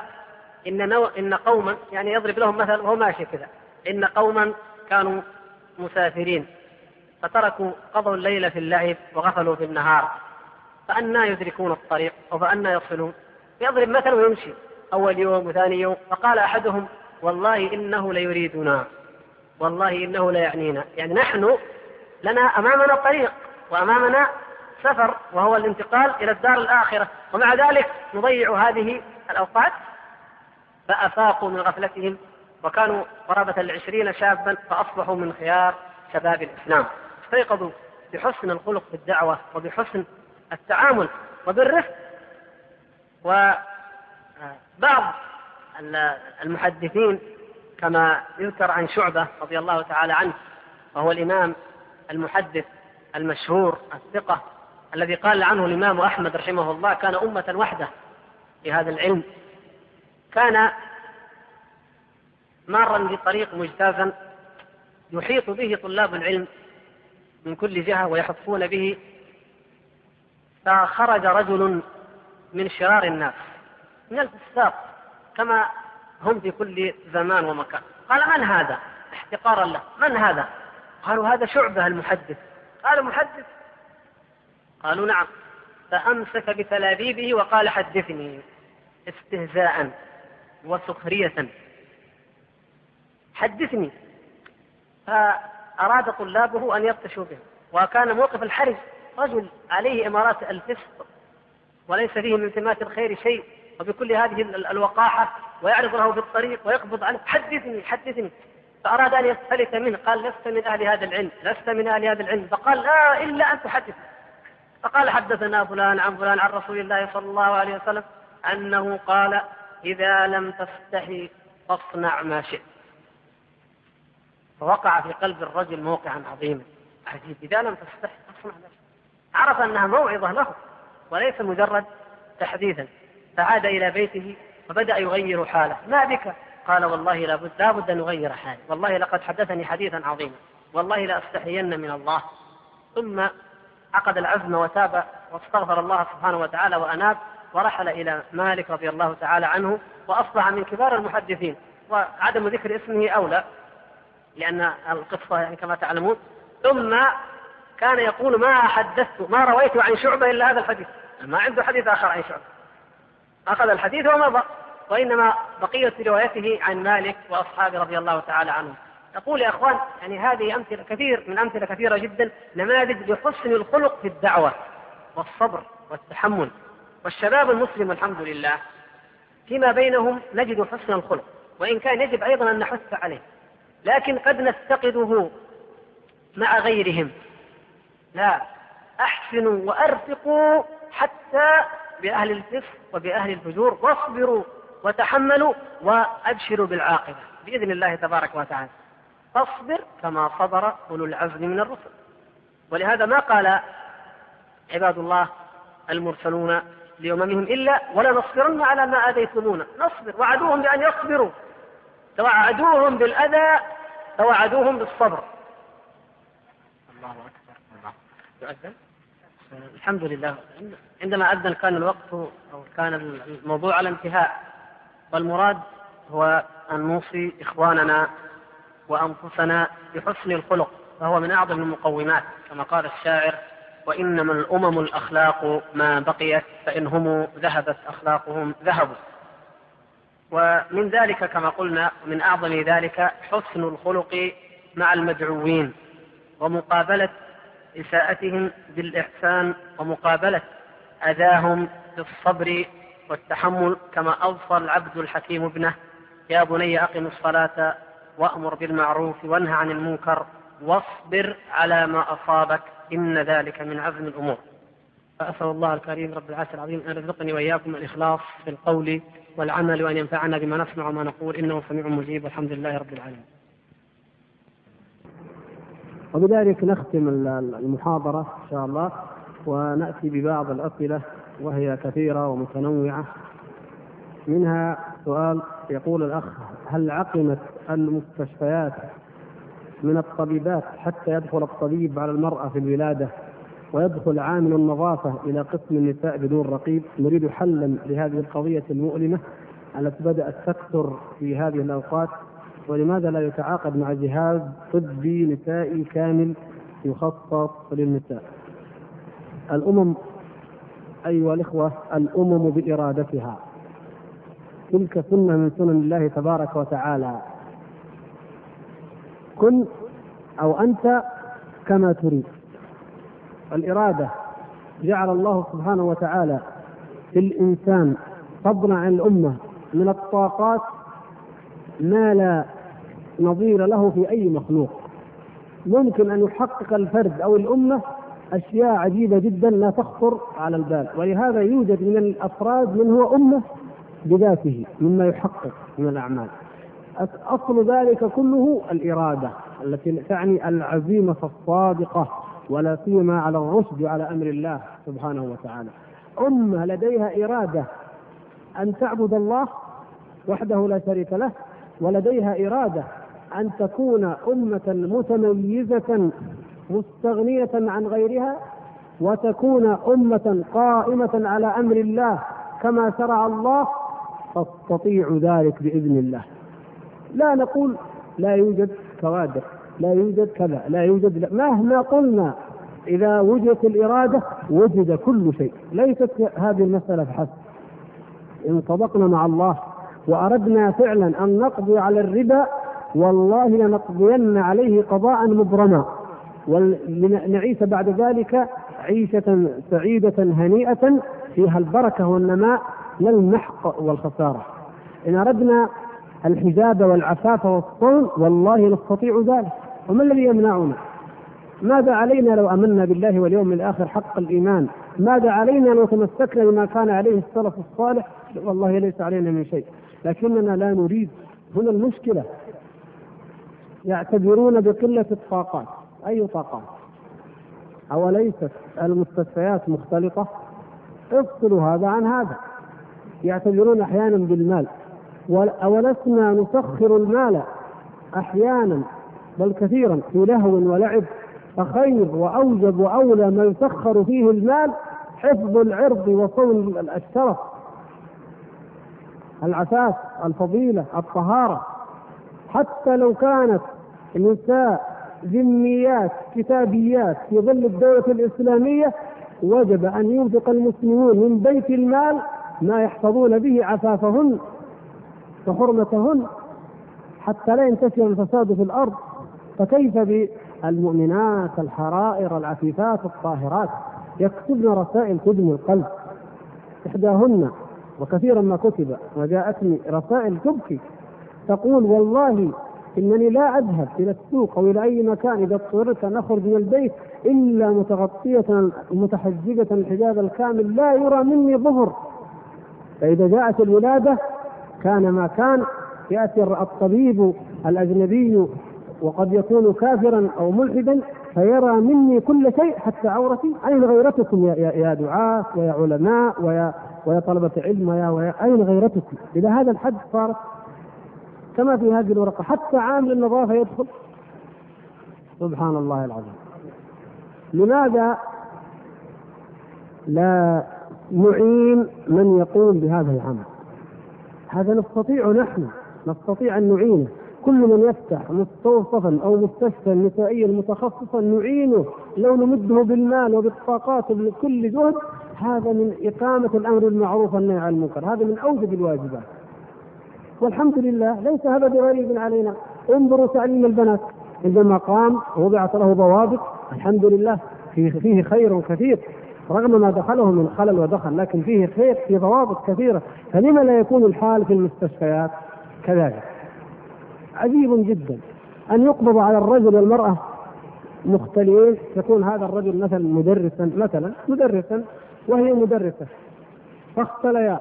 إن, نو... إن قوما يعني يضرب لهم مثل وهو ماشي كذا. إن قوما كانوا مسافرين فتركوا قضوا الليل في اللعب وغفلوا في النهار. فأنا يدركون الطريق أو فأنا يصلون. يضرب مثل ويمشي أول يوم وثاني يوم. فقال أحدهم والله إنه ليريدنا. والله إنه ليعنينا. يعني نحن لنا أمامنا طريق وأمامنا سفر وهو الانتقال إلى الدار الآخرة. ومع ذلك نضيع هذه الأوقات. فأفاقوا من غفلتهم وكانوا قرابة العشرين شابا فأصبحوا من خيار شباب الإسلام. استيقظوا بحسن الخلق في الدعوة وبحسن التعامل وبالرفق. وبعض المحدثين كما يذكر عن شعبة رضي الله تعالى عنه وهو الإمام المحدث المشهور الثقة الذي قال عنه الإمام أحمد رحمه الله كان أمة وحدة في هذا العلم كان مارا بطريق مجتازا يحيط به طلاب العلم من كل جهة ويحفون به فخرج رجل من شرار الناس من الفساق كما هم في كل زمان ومكان. قال من هذا؟ احتقارا له. من هذا؟ قالوا هذا شعبة المحدث. قال محدث. قالوا نعم. فأمسك بتلابيبه وقال حدثني. استهزاء وسخرية. حدثني. فأراد طلابه أن يبطشوا به. وكان موقف الحرج. رجل عليه إمارات الفسق. وليس فيه من سمات الخير شيء. وبكل هذه الوقاحة ويعرض له في الطريق ويقبض عليه حدثني حدثني. فأراد أن يستفلت منه. قال لست من أهل هذا العلم لست من أهل هذا العلم. فقال لا إلا أن تحدث فقال حدثنا فلان عن فلان عن رسول الله صلى الله عليه وسلم أنه قال إذا لم تستحي فاصنع ما شئت. فوقع في قلب الرجل موقعا عظيما. عجيب إذا لم تستحي فاصنع ما شئت. عرف أنها موعظة له وليس مجرد تحديثا. فعاد إلى بيته فبدأ يغير حاله. ما بك؟ قال والله لابد لابد أن أغير حالي. والله لقد حدثني حديثا عظيما. والله لأستحين من الله. ثم عقد العزم وتاب واستغفر الله سبحانه وتعالى وأناب ورحل إلى مالك رضي الله تعالى عنه وأصبح من كبار المحدثين. وعدم ذكر اسمه أولى لأن القصة يعني كما تعلمون. ثم كان يقول ما حدثت ما رويت عن شعبة إلا هذا الحديث. ما عنده حديث آخر عن شعبة. أخذ الحديث ومضى وإنما بقية روايته عن مالك وأصحابه رضي الله تعالى عنهم. يقول يا إخوان يعني هذه أمثلة كثير من أمثلة كثيرة جدا نماذج لحسن الخلق في الدعوة والصبر والتحمل. والشباب المسلم الحمد لله فيما بينهم نجد حسن الخلق وإن كان يجب أيضا أن نحث عليه. لكن قد نفتقده مع غيرهم. لا أحسنوا وأرفقوا حتى بأهل الفسق وبأهل الفجور واصبروا وتحملوا وأبشروا بالعاقبة بإذن الله تبارك وتعالى. فاصبر كما صبر أولو العزم من الرسل. ولهذا ما قال عباد الله المرسلون لأممهم إلا ولنصبرن على ما آذيتمونا نصبر وعدوهم بأن يصبروا. توعدوهم بالأذى توعدوهم بالصبر. الله أكبر. الله يؤذن الحمد لله. عندما أذن كان الوقت أو كان الموضوع على انتهاء والمراد هو أن نوصي إخواننا وأنفسنا بحسن الخلق فهو من أعظم المقومات كما قال الشاعر وإنما الأمم الأخلاق ما بقيت فإن هم ذهبت أخلاقهم ذهبوا. ومن ذلك كما قلنا من أعظم ذلك حسن الخلق مع المدعوين ومقابلة إساءتهم بالإحسان ومقابلة أذاهم بالصبر والتحمل كما أوصى العبد الحكيم ابنه يا بني أقم الصلاة وأمر بالمعروف وانهى عن المنكر واصبر على ما أصابك إن ذلك من عزم الأمور. فأسأل الله الكريم رب العرش العظيم أن يرزقني وإياكم الإخلاص في القول والعمل وأن ينفعنا بما نسمع وما نقول إنه سميع مجيب والحمد لله رب العالمين. وبذلك نختم المحاضرة إن شاء الله. ونأتي ببعض الأسئلة وهي كثيرة ومتنوعة. منها سؤال يقول الأخ هل عقمت المستشفيات من الطبيبات حتى يدخل الطبيب على المرأة في الولادة ويدخل عامل النظافة إلى قسم النساء بدون رقيب؟ نريد حلا لهذه القضية المؤلمة التي بدأت تكثر في هذه الأوقات ولماذا لا يتعاقد مع جهاز طبي نسائي كامل يخصص للنساء؟ الأمم أيها الإخوة الأمم بإرادتها. تلك سنة من سنن الله تبارك وتعالى. كن أو أنت كما تريد. الإرادة جعل الله سبحانه وتعالى في الإنسان فضلا عن الأمة من الطاقات ما لا نظير له في أي مخلوق. ممكن أن يحقق الفرد أو الأمة أشياء عجيبة جدا لا تخطر على البال. ولهذا يوجد من الأفراد من هو أمة بذاته مما يحقق من الأعمال. أصل ذلك كله الإرادة التي تعني العزيمة الصادقة ولا سيما على الرشد على أمر الله سبحانه وتعالى. أمة لديها إرادة أن تعبد الله وحده لا شريك له ولديها إرادة أن تكون أمة متميزة مستغنية عن غيرها وتكون أمة قائمة على أمر الله كما شرع الله تستطيع ذلك بإذن الله. لا نقول لا يوجد كوادر لا يوجد كذا لا يوجد لا. مهما قلنا إذا وجدت الإرادة وجد كل شيء. ليست هذه المسألة فحسب إن صدقنا مع الله وأردنا فعلا أن نقضي على الربا والله لنقضين عليه قضاء مبرما. ولنعيش بعد ذلك عيشة سعيدة هنيئة فيها البركة والنماء لا المحق والخسارة. إن أردنا الحجاب والعفاف والصوم والله نستطيع ذلك. وما الذي يمنعنا؟ ماذا علينا لو آمنا بالله واليوم الآخر حق الإيمان؟ ماذا علينا لو تمسكنا بما كان عليه السلف الصالح؟ والله ليس علينا من شيء. لكننا لا نريد. هنا المشكلة. يعتبرون بقلة الطاقات. أي طاقات أوليست المستشفيات مختلطة؟ افصلوا هذا عن هذا. يعتبرون أحيانا بالمال. أولسنا نسخر المال أحيانا بل كثيرا في لهو ولعب. فخير وأوجب وأولى ما يسخر فيه المال حفظ العرض وصون الشرف العفاف الفضيلة الطهارة. حتى لو كانت النساء ذميات كتابيات في ظل الدولة الإسلامية وجب أن ينفق المسلمون من بيت المال ما يحفظون به عفافهن وحرمتهن حتى لا ينتشر الفساد في الأرض. فكيف بالمؤمنات الحرائر العفيفات الطاهرات يكتبن رسائل تدمي القلب إحداهن؟ وكثيرا ما كتب وجاءتني رسائل تبكي تقول والله انني لا أذهب إلى السوق أو إلى أي مكان إذا اضطررت أن أخرج من البيت إلا متغطية متحجبه الحجاب الكامل لا يرى مني ظهر فإذا جاءت الولادة كان ما كان يأتي الطبيب الأجنبي وقد يكون كافرا أو ملحدا فيرى مني كل شيء حتى عورتي أين غيرتكم يا, يا, دعاة ويا علماء ويا ويا طلبة علم ويا, ويا أين غيرتكم؟ إلى هذا الحد صارت كما في هذه الورقة حتى عامل النظافة يدخل. سبحان الله العظيم. لماذا لا نعين من يقوم بهذا العمل؟ هذا نستطيع نحن نستطيع أن نعينه. كل من يفتح مستوصفا أو مستشفى نسائيا متخصصا نعينه. لو نمده بالمال وبالطاقات وبكل جهد هذا من إقامة الأمر بالمعروف والنهي عن المنكر. هذا من أوجب الواجبات. والحمد لله ليس هذا بغريب علينا. انظروا تعليم البنات. عندما قام وضعت له ضوابط الحمد لله فيه فيه خير كثير. رغم ما دخله من خلل ودخل لكن فيه خير في ضوابط كثيرة. فلما لا يكون الحال في المستشفيات؟ كذلك. عجيب جدا. أن يقبض على الرجل والمرأة مختلفين يكون هذا الرجل مثلا مدرسا مثلا مدرسا وهي مدرسة. فاختليا.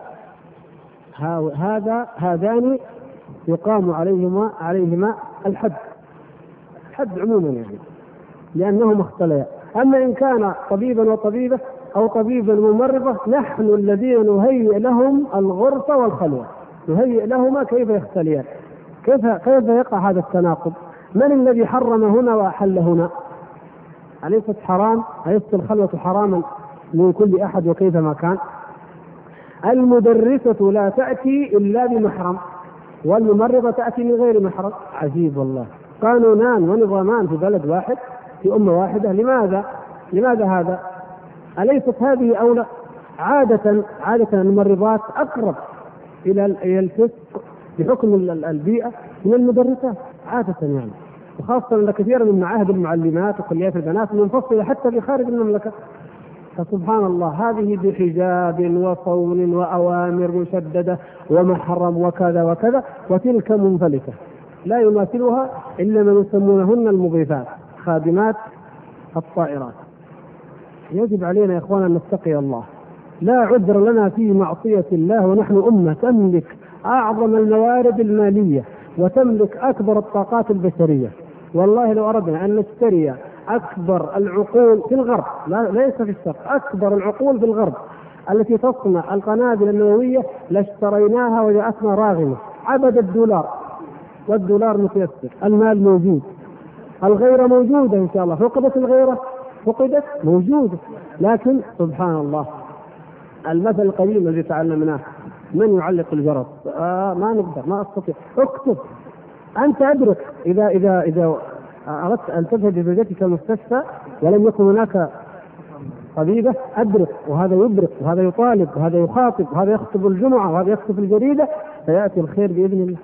هذا هذان يقام عليهما عليهما الحد الحد عموما يعني لأنهما اختليا أما إن كان طبيبا وطبيبة أو طبيبا وممرضة نحن الذين نهيئ لهم الغرفة والخلوة نهيئ لهما كيف يختليان كيف كيف يقع هذا التناقض؟ من الذي حرم هنا وأحل هنا؟ أليست حرام؟ أليست الخلوة حراما من كل أحد وكيفما كان؟ المدرسة لا تأتي إلا بمحرم والممرضة تأتي من غير محرم عجيب والله قانونان ونظامان في بلد واحد في أمة واحدة لماذا؟ لماذا هذا؟ أليست هذه أولى؟ عادة عادة الممرضات أقرب إلى إلى الفسق بحكم البيئة من المدرسات عادة يعني وخاصة أن كثيرا من معاهد المعلمات وكليات البنات منفصلة حتى في خارج المملكة فسبحان الله هذه بحجاب وصون وأوامر مشددة ومحرم وكذا وكذا وتلك منفلتة. لا يماثلها إلا من يسمونهن المضيفات خادمات الطائرات. يجب علينا يا اخوانا أن نتقي الله. لا عذر لنا في معصية الله ونحن أمة تملك أعظم الموارد المالية وتملك أكبر الطاقات البشرية. والله لو أردنا أن نشتري أكبر العقول في الغرب. لا ليس في الشرق أكبر العقول في الغرب. التي تصنع القنابل النووية لاشتريناها وجاءتنا راغمة. عبد الدولار. والدولار متيسر. المال موجود. الغيرة موجودة إن شاء الله. فقدت الغيرة؟ فقدت؟ موجودة. لكن سبحان الله المثل القديم الذي تعلمناه من يعلق الجرس؟ آه ما نقدر ما أستطيع. اكتب. أنت أدرك. إذا إذا إذا أردت أن تذهب بزوجتك المستشفى ولم يكن هناك طبيبة أدرك وهذا يبرق وهذا يطالب وهذا يخاطب وهذا يخطب الجمعة وهذا يخطب الجريدة فيأتي الخير بإذن الله.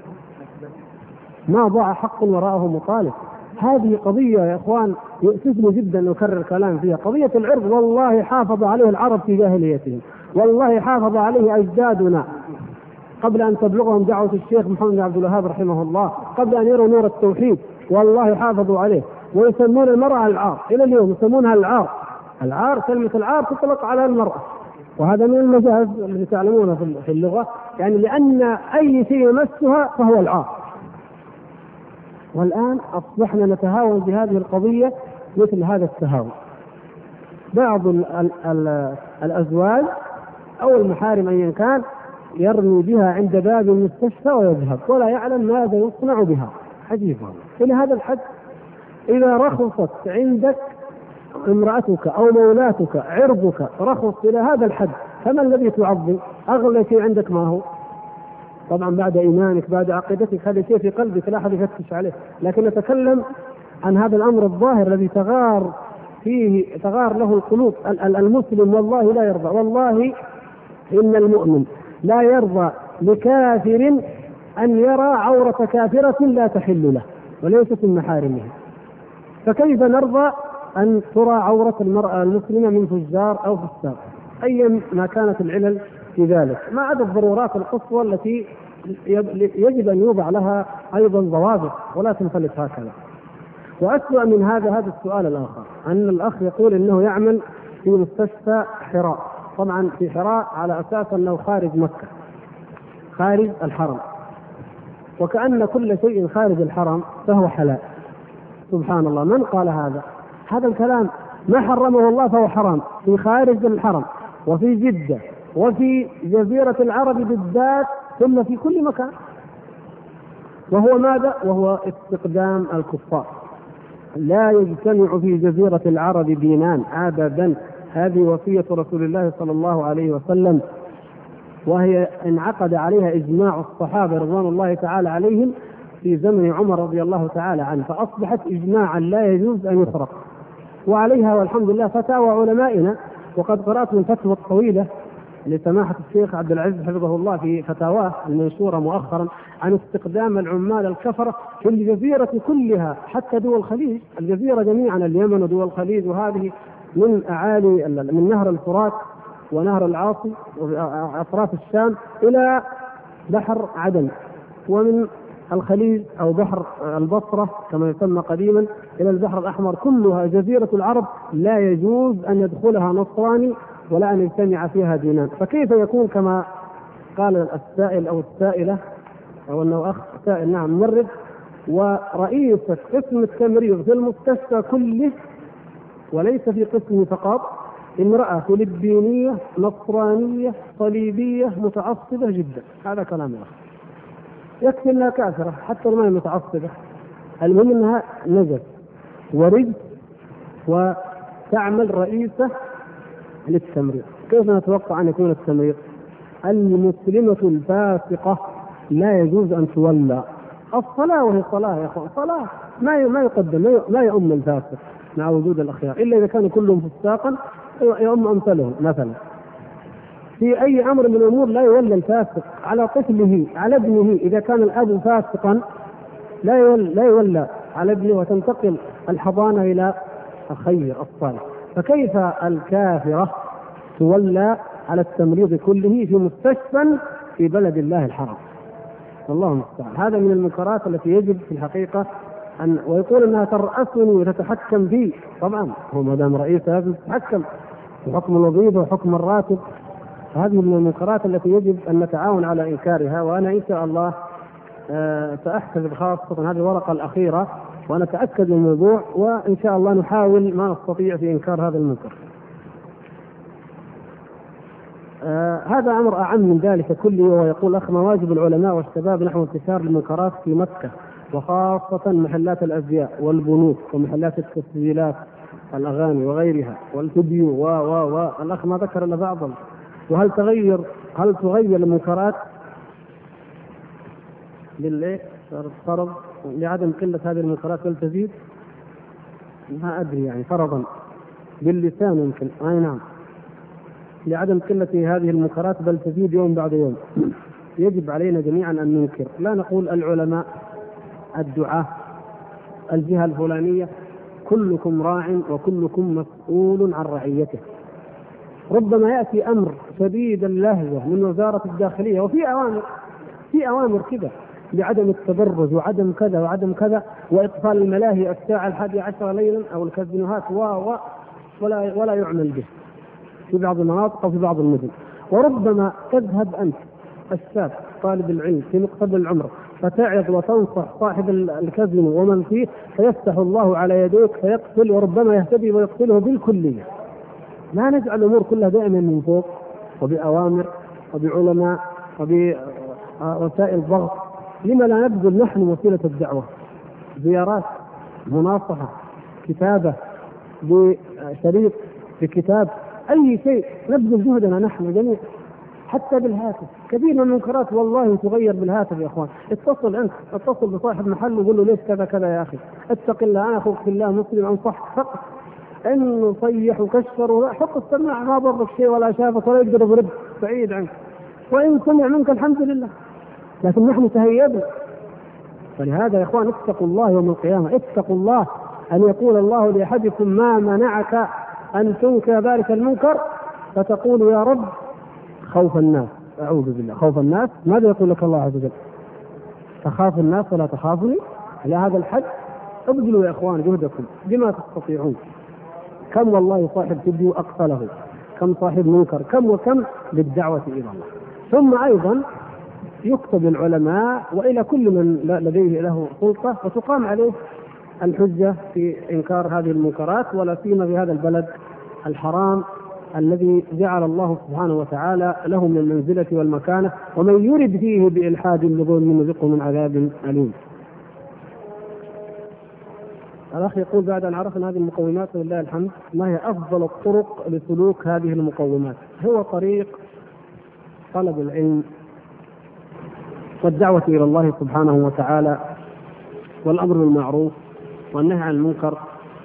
ما ضاع حق وراءه مطالب. هذه قضية يا إخوان يؤسفني جدا أن أكرر كلام فيها، قضية العرض والله حافظ عليه العرب في جاهليتهم، والله حافظ عليه أجدادنا قبل أن تبلغهم دعوة الشيخ محمد بن عبد الوهاب رحمه الله، قبل أن يروا نور التوحيد، والله حافظوا عليه. ويسمون المرأة العار. إلى اليوم يسمونها العار. العار كلمة العار تطلق على المرأة. وهذا من المجاز الذي تعلمونه في اللغة. يعني لأن أي شيء يمسها فهو العار. والآن أصبحنا نتهاون بهذه القضية مثل هذا التهاون. بعض ال ال ال الأزواج أو المحارم أيا كان يرمي بها عند باب المستشفى ويذهب. ولا يعلم ماذا يصنع بها. عجيب والله. إلى هذا الحد إذا رخصت عندك امرأتك أو مولاتك عرضك رخص إلى هذا الحد فما الذي تعظم؟ أغلى شيء عندك ما هو؟ طبعا بعد إيمانك بعد عقيدتك هذا شيء في قلبك لا أحد يفتش عليه لكن نتكلم عن هذا الأمر الظاهر الذي تغار فيه تغار له القلوب المسلم والله لا يرضى والله إن المؤمن لا يرضى لكافر أن يرى عورة كافرة لا تحل له وليست من محارمه. فكيف نرضى أن ترى عورة المرأة المسلمة من فجار أو فساق؟ أيا ما كانت العلل في ذلك. ما عدا الضرورات القصوى التي يجب أن يوضع لها أيضا ضوابط ولا تنفلت هكذا. وأسوأ من هذا هذا السؤال الآخر. أن الأخ يقول أنه يعمل في مستشفى حراء. طبعا في حراء على أساس أنه خارج مكة خارج الحرم. وكأن كل شيء خارج الحرم فهو حلال. سبحان الله. من قال هذا؟ هذا الكلام ما حرمه الله فهو حرام. في خارج الحرم وفي جدة وفي جزيرة العرب بالذات ثم في كل مكان. وهو ماذا؟ وهو استقدام الكفار. لا يجتمع في جزيرة العرب دينان أبدا. هذه وصية رسول الله صلى الله عليه وسلم. وهي انعقد عليها إجماع الصحابة رضوان الله تعالى عليهم في زمن عمر رضي الله تعالى عنه فأصبحت إجماعا لا يجوز أن يفرق. وعليها والحمد لله فتاوى علمائنا وقد قرأت من فتوى الطويلة لسماحة الشيخ عبد العزيز حفظه الله في فتاواه المنشورة مؤخرا عن استخدام العمال الكفرة في الجزيرة كلها حتى دول الخليج. الجزيرة جميعا اليمن ودول الخليج وهذه من أعالي من نهر الفرات. ونهر العاصي وأطراف الشام إلى بحر عدن ومن الخليج أو بحر البصرة كما يسمى قديما إلى البحر الأحمر. كلها جزيرة العرب لا يجوز أن يدخلها نصراني ولا أن يجتمع فيها دينان، فكيف يكون كما قال السائل أو السائلة أو أنه أخ سائل؟ نعم ممرض ورئيسة قسم التمريض في المستشفى كله وليس في قسمه فقط امرأة فلبينية نصرانية صليبية متعصبة جدا. هذا كلام آخر. يكفي إنها كافرة حتى لو ما هي متعصبة. المهم إنها نجس ورجس وتعمل رئيسة للتمريض. كيف نتوقع أن يكون التمريض؟ المسلمة الفاسقة لا يجوز أن تولى. الصلاة وهي صلاة يا أخوان صلاة ما ما يقدم ما يؤم الفاسق مع وجود الأخيار إلا إذا كانوا كلهم فساقا يؤم امثالهم مثلا. في أي أمر من الأمور لا يولى الفاسق على طفله على ابنه إذا كان الأب فاسقا لا يولى لا يولى على ابنه وتنتقل الحضانة إلى الخير الصالح. فكيف الكافرة تولى على التمريض كله في مستشفى في بلد الله الحرام؟ الله المستعان. هذا من المنكرات التي يجب في الحقيقة أن ويقول إنها ترأسني وتتحكم في طبعا هو ما دام رئيس لازم تتحكم في حكم الوظيفة وحكم الراتب. هذه من المنكرات التي يجب أن نتعاون على إنكارها وأنا إن شاء الله آه، ساحتفظ خاصة هذه الورقة الأخيرة ونتأكد من الموضوع وإن شاء الله نحاول ما نستطيع في إنكار هذا المنكر. آه هذا أمر أعم من ذلك كله وهو يقول أخ ما واجب العلماء والشباب نحو انتشار المنكرات في مكة. وخاصة محلات الأزياء والبنوك ومحلات التسجيلات الأغاني وغيرها والفيديو و و و الأخ ما ذكر إلا بعض وهل تغير هل تغير المنكرات؟ بالايه؟ فرض لعدم قلة هذه المنكرات بل تزيد؟ ما أدري يعني فرضا. باللسان يمكن. أي نعم. لعدم قلة هذه المنكرات بل تزيد يوم بعد يوم. يجب علينا جميعا أن ننكر. لا نقول العلماء الدعاه الجهة الفلانية كلكم راع وكلكم مسؤول عن رعيته. ربما يأتي أمر شديد اللهجة من وزارة الداخلية وفي أوامر في أوامر كذا بعدم التبرج وعدم كذا وعدم كذا واطفال الملاهي الساعة الحادية عشر ليلا أو الكازينوهات و و ولا ولا يعمل به. في بعض المناطق أو في بعض المدن. وربما تذهب أنت الشاب طالب العلم في مقتبل العمر فتعظ وتنصح صاحب الكازينو ومن فيه فيفتح الله على يديك فيقتل وربما يهتدي ويقتله بالكلية. لا نجعل الأمور كلها دائما من فوق وبأوامر وبعلماء وبوسائل ضغط لما لا نبذل نحن وسيلة الدعوة؟ زيارات مناصحة كتابة بشريط بكتاب أي شيء. نبذل جهدنا نحن جميعا. حتى بالهاتف. كثير من المنكرات والله تغير بالهاتف يا إخوان. اتصل أنت اتصل بصاحب محل وقول له ليش كذا كذا يا أخي. اتق الله أنا أخوك في الله مسلم انصح فقط. إنه صيح وكسر حط السماعه ما ضرك شيء ولا شافك ولا يقدر يضرب بعيد عنك. وإن سمع منك الحمد لله. لكن نحن تهيبنا فلهذا يا إخوان اتقوا الله يوم القيامة. اتقوا الله أن يقول الله لأحدكم ما منعك أن تنكر ذلك المنكر فتقول يا رب خوف الناس أعوذ بالله. خوف الناس ماذا يقول لك الله عز وجل؟ تخاف الناس ولا تخافني إلى هذا الحد ابذلوا يا إخوان جهدكم. بما تستطيعون. كم والله صاحب فيديو اقصى له كم صاحب منكر. كم وكم للدعوه إلى الله. ثم أيضا يكتب العلماء وإلى كل من لديه له سلطة وتقام عليه الحجة في إنكار هذه المنكرات ولا سيما في هذا البلد الحرام. الذي جعل الله سبحانه وتعالى له من المنزلة والمكانة ومن يرد فيه بإلحاد بظلم نذقه من عذاب أليم. الأخ يقول بعد أن عرفنا هذه المقومات ولله الحمد ما هي أفضل الطرق لسلوك هذه المقومات؟ هو طريق طلب العلم والدعوة إلى الله سبحانه وتعالى والأمر بالمعروف والنهي عن المنكر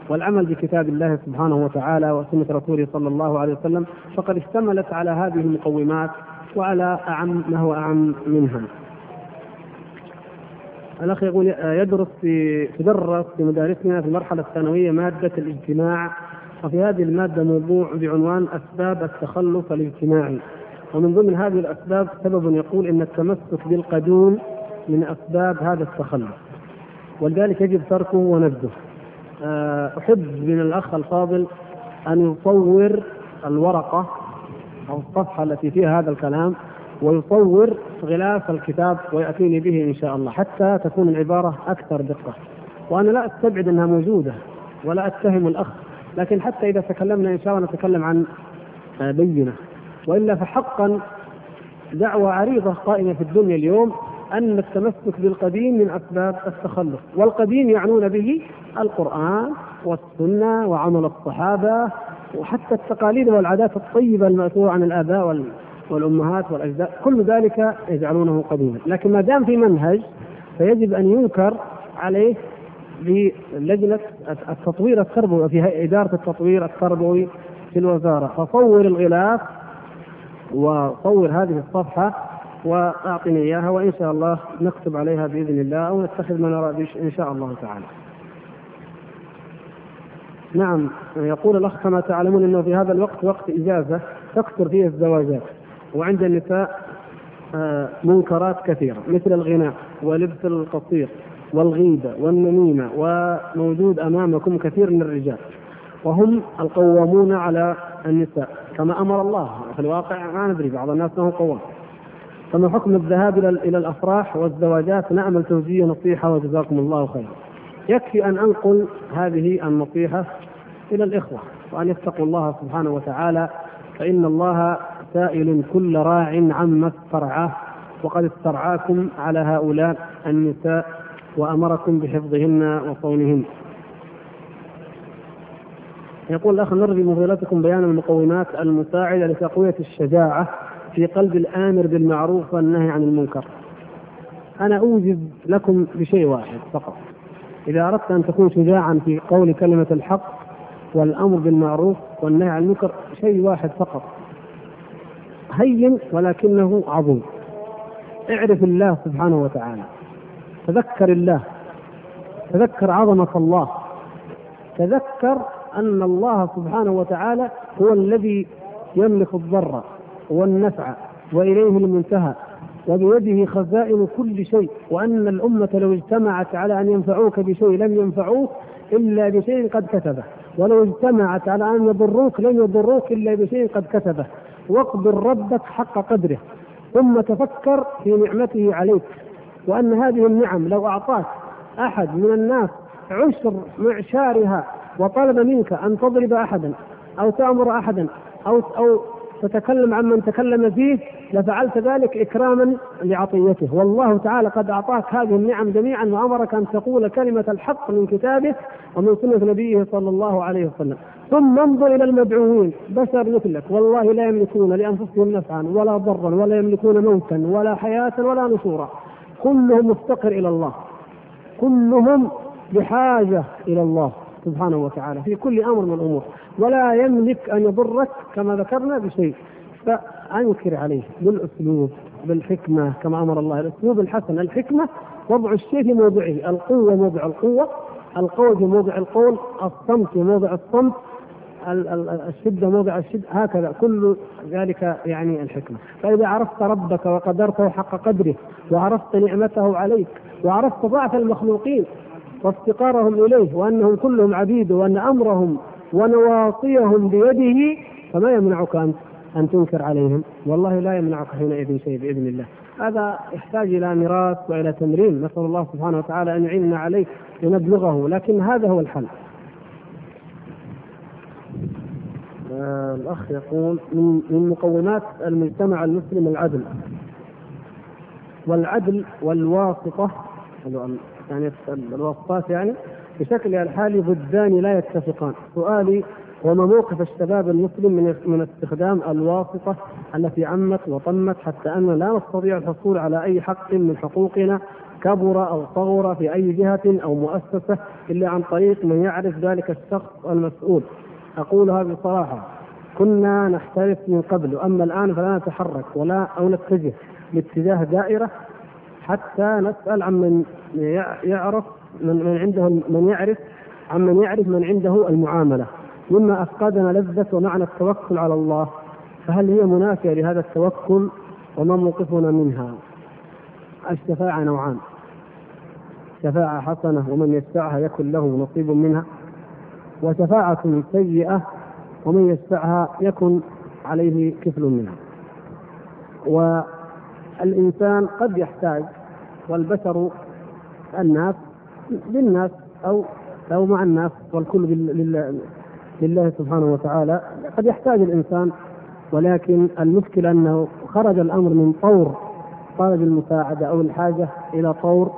والعمل بكتاب الله سبحانه وتعالى وسنة رسوله صلى الله عليه وسلم فقد اشتملت على هذه المقومات وعلى أعم ما هو أعم منها. الأخ يقول يدرس في تدرس في مدارسنا في المرحلة الثانوية مادة الاجتماع وفي هذه المادة موضوع بعنوان أسباب التخلف الاجتماعي ومن ضمن هذه الأسباب سبب يقول إن التمسك بالقدوم من أسباب هذا التخلف ولذلك يجب تركه ونبذه أحب من الأخ الفاضل أن يصور الورقة أو الصفحة التي فيها هذا الكلام ويصور غلاف الكتاب ويأتيني به إن شاء الله حتى تكون العبارة أكثر دقة. وأنا لا أستبعد أنها موجودة ولا أتهم الأخ لكن حتى إذا تكلمنا إن شاء الله نتكلم عن آه، بينة. وإلا فحقا دعوة عريضة قائمة في الدنيا اليوم أن التمسك بالقديم من أسباب التخلف، والقديم يعنون به القرآن والسنة وعمل الصحابة وحتى التقاليد والعادات الطيبة المأثورة عن الآباء والأمهات والأجداد، كل ذلك يجعلونه قديما، لكن ما دام في منهج فيجب أن ينكر عليه بلجنه التطوير التربوي في إدارة التطوير التربوي في الوزارة، فصور الغلاف وصور هذه الصفحة وأعطني إياها وإن شاء الله نكتب عليها بإذن الله أو نتخذ ما نرى إن شاء الله تعالى. نعم يقول الأخ كما تعلمون أنه في هذا الوقت وقت إجازة تكثر فيه الزواجات وعند النساء آه، منكرات كثيرة مثل الغناء ولبس القصير والغيبة والنميمة وموجود أمامكم كثير من الرجال وهم القوامون على النساء كما أمر الله في الواقع ما ندري بعض الناس ما هو قوام. فما حكم الذهاب إلى الأفراح والزواجات نعمل توجيه نصيحة وجزاكم الله خيرا. يكفي أن أنقل هذه النصيحة إلى الإخوة وأن يتقوا الله سبحانه وتعالى فإن الله سائل كل راع عما استرعاه وقد استرعاكم على هؤلاء النساء وأمركم بحفظهن وصونهن. يقول الأخ نرجو من بيان المقومات المساعدة لتقوية الشجاعة في قلب الآمر بالمعروف والنهي عن المنكر. أنا اوجز لكم بشيء واحد فقط. إذا أردت أن تكون شجاعا في قول كلمة الحق والأمر بالمعروف والنهي عن المنكر شيء واحد فقط. هين ولكنه عظيم. اعرف الله سبحانه وتعالى. تذكر الله. تذكر عظمة الله. تذكر أن الله سبحانه وتعالى هو الذي يملك الضر والنفع وإليه المنتهى وبيده خزائن كل شيء وأن الأمة لو اجتمعت على أن ينفعوك بشيء لم ينفعوك إلا بشيء قد كتبه ولو اجتمعت على أن يضروك لن يضروك إلا بشيء قد كتبه. واقدر ربك حق قدره ثم تفكر في نعمته عليك وأن هذه النعم لو أعطاك أحد من الناس عشر معشارها وطلب منك أن تضرب أحدا أو تأمر أحدا أو أو تتكلم عن من تكلم فيه لفعلت ذلك إكراما لعطيته. والله تعالى قد أعطاك هذه النعم جميعا وأمرك أن تقول كلمة الحق من كتابه ومن سنة نبيه صلى الله عليه وسلم. ثم انظر إلى المدعوين بشر مثلك. والله لا يملكون لأنفسهم نفعا ولا ضرا ولا يملكون موتا ولا حياة ولا نشورا. كلهم مفتقر إلى الله. كلهم بحاجة إلى الله. سبحانه وتعالى في كل أمر من الأمور. ولا يملك أن يضرك كما ذكرنا بشيء. فأنكر عليه بالأسلوب بالحكمة كما أمر الله الأسلوب الحسن الحكمة وضع الشيء في موضعه. القوة موضع القوة القول في موضع القول الصمت في موضع الصمت الشدة موضع الشدة هكذا. كل ذلك يعني الحكمة. فإذا عرفت ربك وقدرته حق قدره وعرفت نعمته عليك وعرفت ضعف المخلوقين وافتقارهم إليه وأنهم كلهم عبيد وأن أمرهم ونواصيهم بيده فما يمنعك أن أن تنكر عليهم. والله لا يمنعك حينئذ شيء بإذن الله. هذا يحتاج إلى ميراث وإلى تمرين. نسأل الله سبحانه وتعالى أن يعيننا عليه لنبلغه لكن هذا هو الحل. آه الأخ يقول من, من مقومات المجتمع المسلم العدل. والعدل والواسطة يعني الواسطات يعني بشكلها الحالي ضدان لا يتفقان. سؤالي وما موقف الشباب المسلم من من استخدام الواسطة التي عمت وطمت حتى أننا لا نستطيع الحصول على أي حق من حقوقنا كبر أو صغر في أي جهة أو مؤسسة إلا عن طريق من يعرف ذلك الشخص المسؤول. أقولها بصراحة كنا نحترف من قبل أما الآن فلا نتحرك ولا أو نتجه باتجاه دائرة حتى نسأل عن من يعرف من, من عنده من يعرف عن من يعرف من عنده المعاملة. مما أفقدنا لذة ومعنى التوكل على الله. فهل هي منافية لهذا التوكل؟ وما موقفنا منها؟ الشفاعة نوعان. شفاعة حسنة ومن يشفعها يكن له نصيب منها. وشفاعة سيئة ومن يشفعها يكن عليه كفل منها. والإنسان قد يحتاج والبشر الناس للناس أو أو مع الناس والكل لله سبحانه وتعالى قد يحتاج الإنسان ولكن المشكلة أنه خرج الأمر من طور طلب المساعدة أو الحاجة إلى طور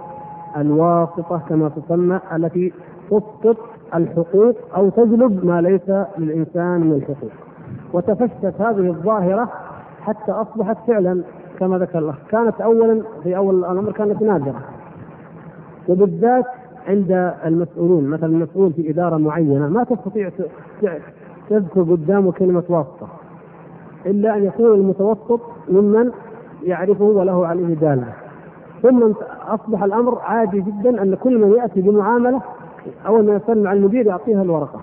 الواسطة كما تسمى التي تسقط الحقوق أو تجلب ما ليس للإنسان من الحقوق. وتفشت هذه الظاهرة حتى أصبحت فعلا كما ذكر الله. كانت أولا في أول الأمر كانت نادرة. وبالذات عند المسؤولين مثلا المسؤول في إدارة معينة ما تستطيع تذكر قدامه كلمة واسطة. إلا أن يكون المتوسط ممن يعرفه وله عليه دالة. ثم أصبح الأمر عادي جدا أن كل من يأتي بمعاملة أول ما يسلم على المدير يعطيها الورقة.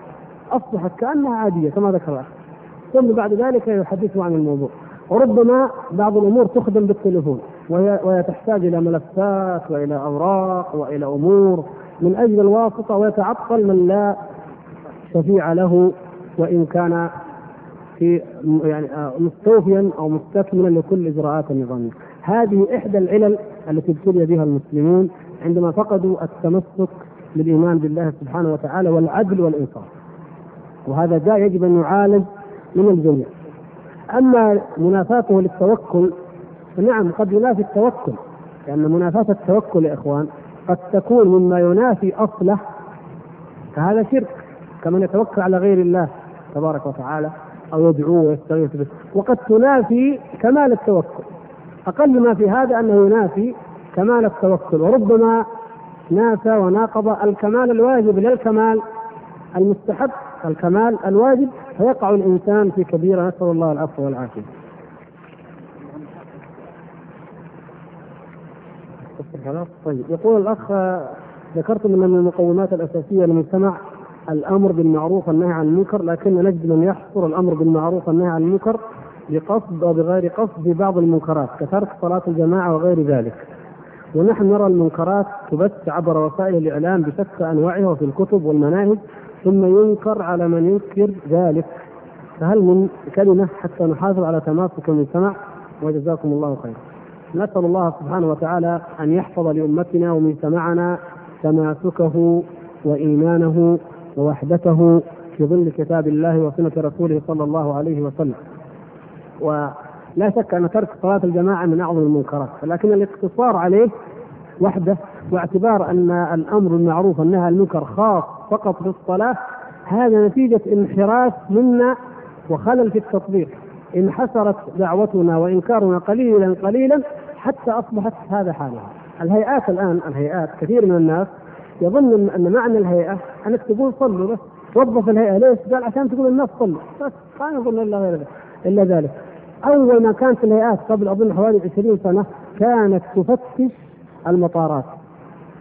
أصبحت كأنها عادية كما ذكر ثم بعد ذلك يحدثه عن الموضوع. وربما بعض الأمور تخدم بالتليفون وهي وهي تحتاج إلى ملفات وإلى أوراق وإلى أمور من أجل الواسطة ويتعطل من لا شفيع له وإن كان في يعني مستوفيا أو مستكملا لكل إجراءات النظاميه. هذه إحدى العلل التي ابتلي بها المسلمون عندما فقدوا التمسك بالإيمان بالله سبحانه وتعالى والعدل والإنصاف. وهذا داء يجب أن يعالج من الجميع. أما منافاته للتوكل فنعم قد ينافي التوكل لأن منافاة التوكل يا إخوان قد تكون مما ينافي أصله فهذا شرك كمن يتوكل على غير الله تبارك وتعالى أو يدعوه ويستغيث به. وقد تنافي كمال التوكل أقل ما في هذا أنه ينافي كمال التوكل وربما نافى وناقض الكمال الواجب لا الكمال المستحب الكمال الواجب فيقع الإنسان في كبيرة نسأل الله العفو والعافية. طيب يقول الأخ ذكرتم ان من المقومات الأساسية للمجتمع الأمر بالمعروف والنهي عن المنكر لكن نجد من يحصر الأمر بالمعروف والنهي عن المنكر بقصد أو بغير قصد في بعض المنكرات كترك صلاة الجماعة وغير ذلك. ونحن نرى المنكرات تبث عبر وسائل الإعلام بشتى أنواعها وفي الكتب والمناهج ثم ينكر على من ينكر ذلك. فهل من كلمة حتى نحافظ على تماسك المجتمع؟ وجزاكم الله خيرا نسأل الله سبحانه وتعالى أن يحفظ لأمتنا ومجتمعنا تماسكه وإيمانه ووحدته في ظل كتاب الله وسنة رسوله صلى الله عليه وسلم. ولا شك أن ترك صلاة الجماعة من أعظم المنكرات لكن الاقتصار عليه وحده واعتبار أن الأمر المعروف والنهي عن المنكر خاص فقط بالصلاة هذا نتيجة انحراف منا وخلل في التطبيق. انحسرت دعوتنا وإنكارنا قليلا قليلا حتى أصبحت هذا حالها. الهيئات الآن الهيئات كثير من الناس يظن أن معنى الهيئة أنك تقول صلوا بس وظف الهيئة. ليش؟ قال عشان تقول الناس صلوا. بس ما يظن إلا غير إلا ذلك. أول ما كانت الهيئات قبل أظن حوالي 20 سنة كانت تفتش المطارات.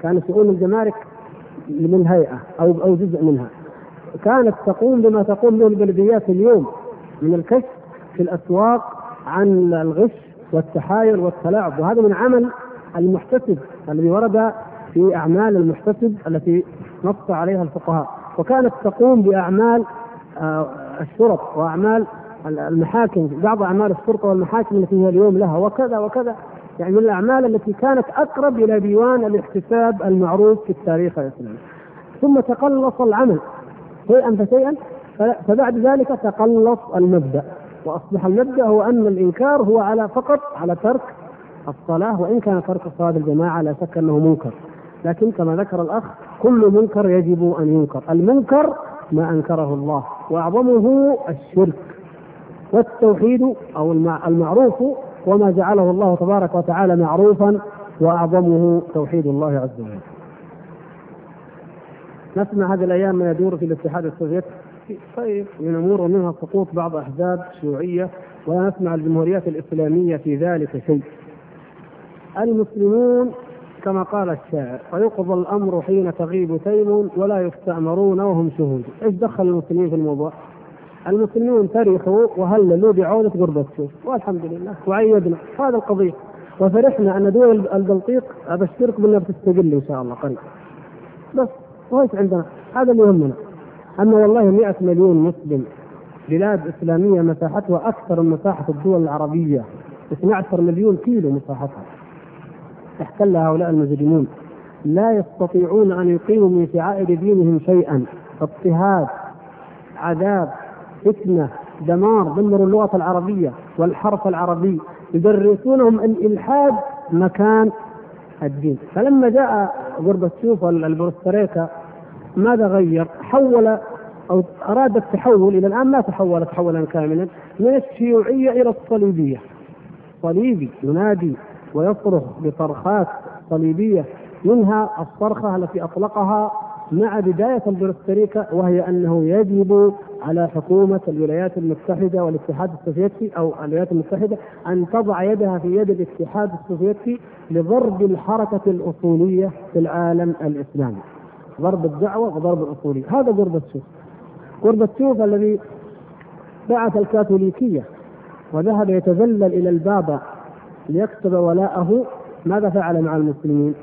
كانت شؤون الجمارك من هيئة أو أو جزء منها. كانت تقوم بما تقوم به البلديات اليوم من الكشف في الأسواق عن الغش والتحايل والتلاعب. وهذا من عمل المحتسب الذي ورد في أعمال المحتسب التي نص عليها الفقهاء. وكانت تقوم بأعمال آه، الشرط وأعمال المحاكم بعض أعمال الشرطة والمحاكم التي هي اليوم لها وكذا وكذا. يعني من الأعمال التي كانت أقرب إلى ديوان الاحتساب المعروف في التاريخ الاسلامي ثم تقلص العمل. شيئا فشيئا فبعد ذلك تقلص المبدأ. وأصبح المبدأ هو أن الإنكار هو على فقط على ترك الصلاة وإن كان ترك صلاة الجماعة لا شك أنه منكر. لكن كما ذكر الأخ كل منكر يجب أن ينكر. المنكر ما أنكره الله وأعظمه الشرك. والتوحيد أو المعروف وما جعله الله تبارك وتعالى معروفا وأعظمه توحيد الله عز وجل. نسمع هذه الأيام ما يدور في الاتحاد السوفيتي طيب من امور ومنها سقوط بعض أحزاب شيوعية ولا نسمع الجمهوريات الإسلامية في ذلك شيء. المسلمون كما قال الشاعر ويقضى الأمر حين تغيب تيم ولا يستامرون وهم شهود، إيش دخل المسلمين في الموضوع؟ المسلمون تركوا وهللوا بعودة غربتشوف والحمد لله. وعيدنا. هذا القضية. وفرحنا أن دول البلطيق أبشركم أنها بتستقل إن شاء الله قريب. بس وايش عندنا. هذا اللي يهمنا. أما والله 100 مليون مسلم بلاد إسلامية مساحتها أكثر من مساحة الدول العربية. 12 مليون كيلو مساحتها. احتلها هؤلاء المجرمون. لا يستطيعون أن يقيموا من شعائر دينهم شيئا. اضطهاد عذاب فتنه دمار دمروا اللغة العربية والحرف العربي يدرسونهم الإلحاد مكان الدين فلما جاء غورباتشوف البروستريكا ماذا غير؟ حول أو أراد التحول إلى الآن ما تحول تحولا كاملا من الشيوعية إلى الصليبية صليبي ينادي ويصرخ بصرخات صليبية منها الصرخة التي أطلقها مع بداية البروستريكا وهي أنه يجب على حكومة الولايات المتحدة والاتحاد السوفيتي أو الولايات المتحدة أن تضع يدها في يد الاتحاد السوفيتي لضرب الحركة الأصولية في العالم الإسلامي. ضرب الدعوة وضرب الأصولية. هذا غورباتشوف. غورباتشوف الذي بعث الكاثوليكية وذهب يتذلل إلى البابا ليكتب ولاءه. ماذا فعل مع المسلمين؟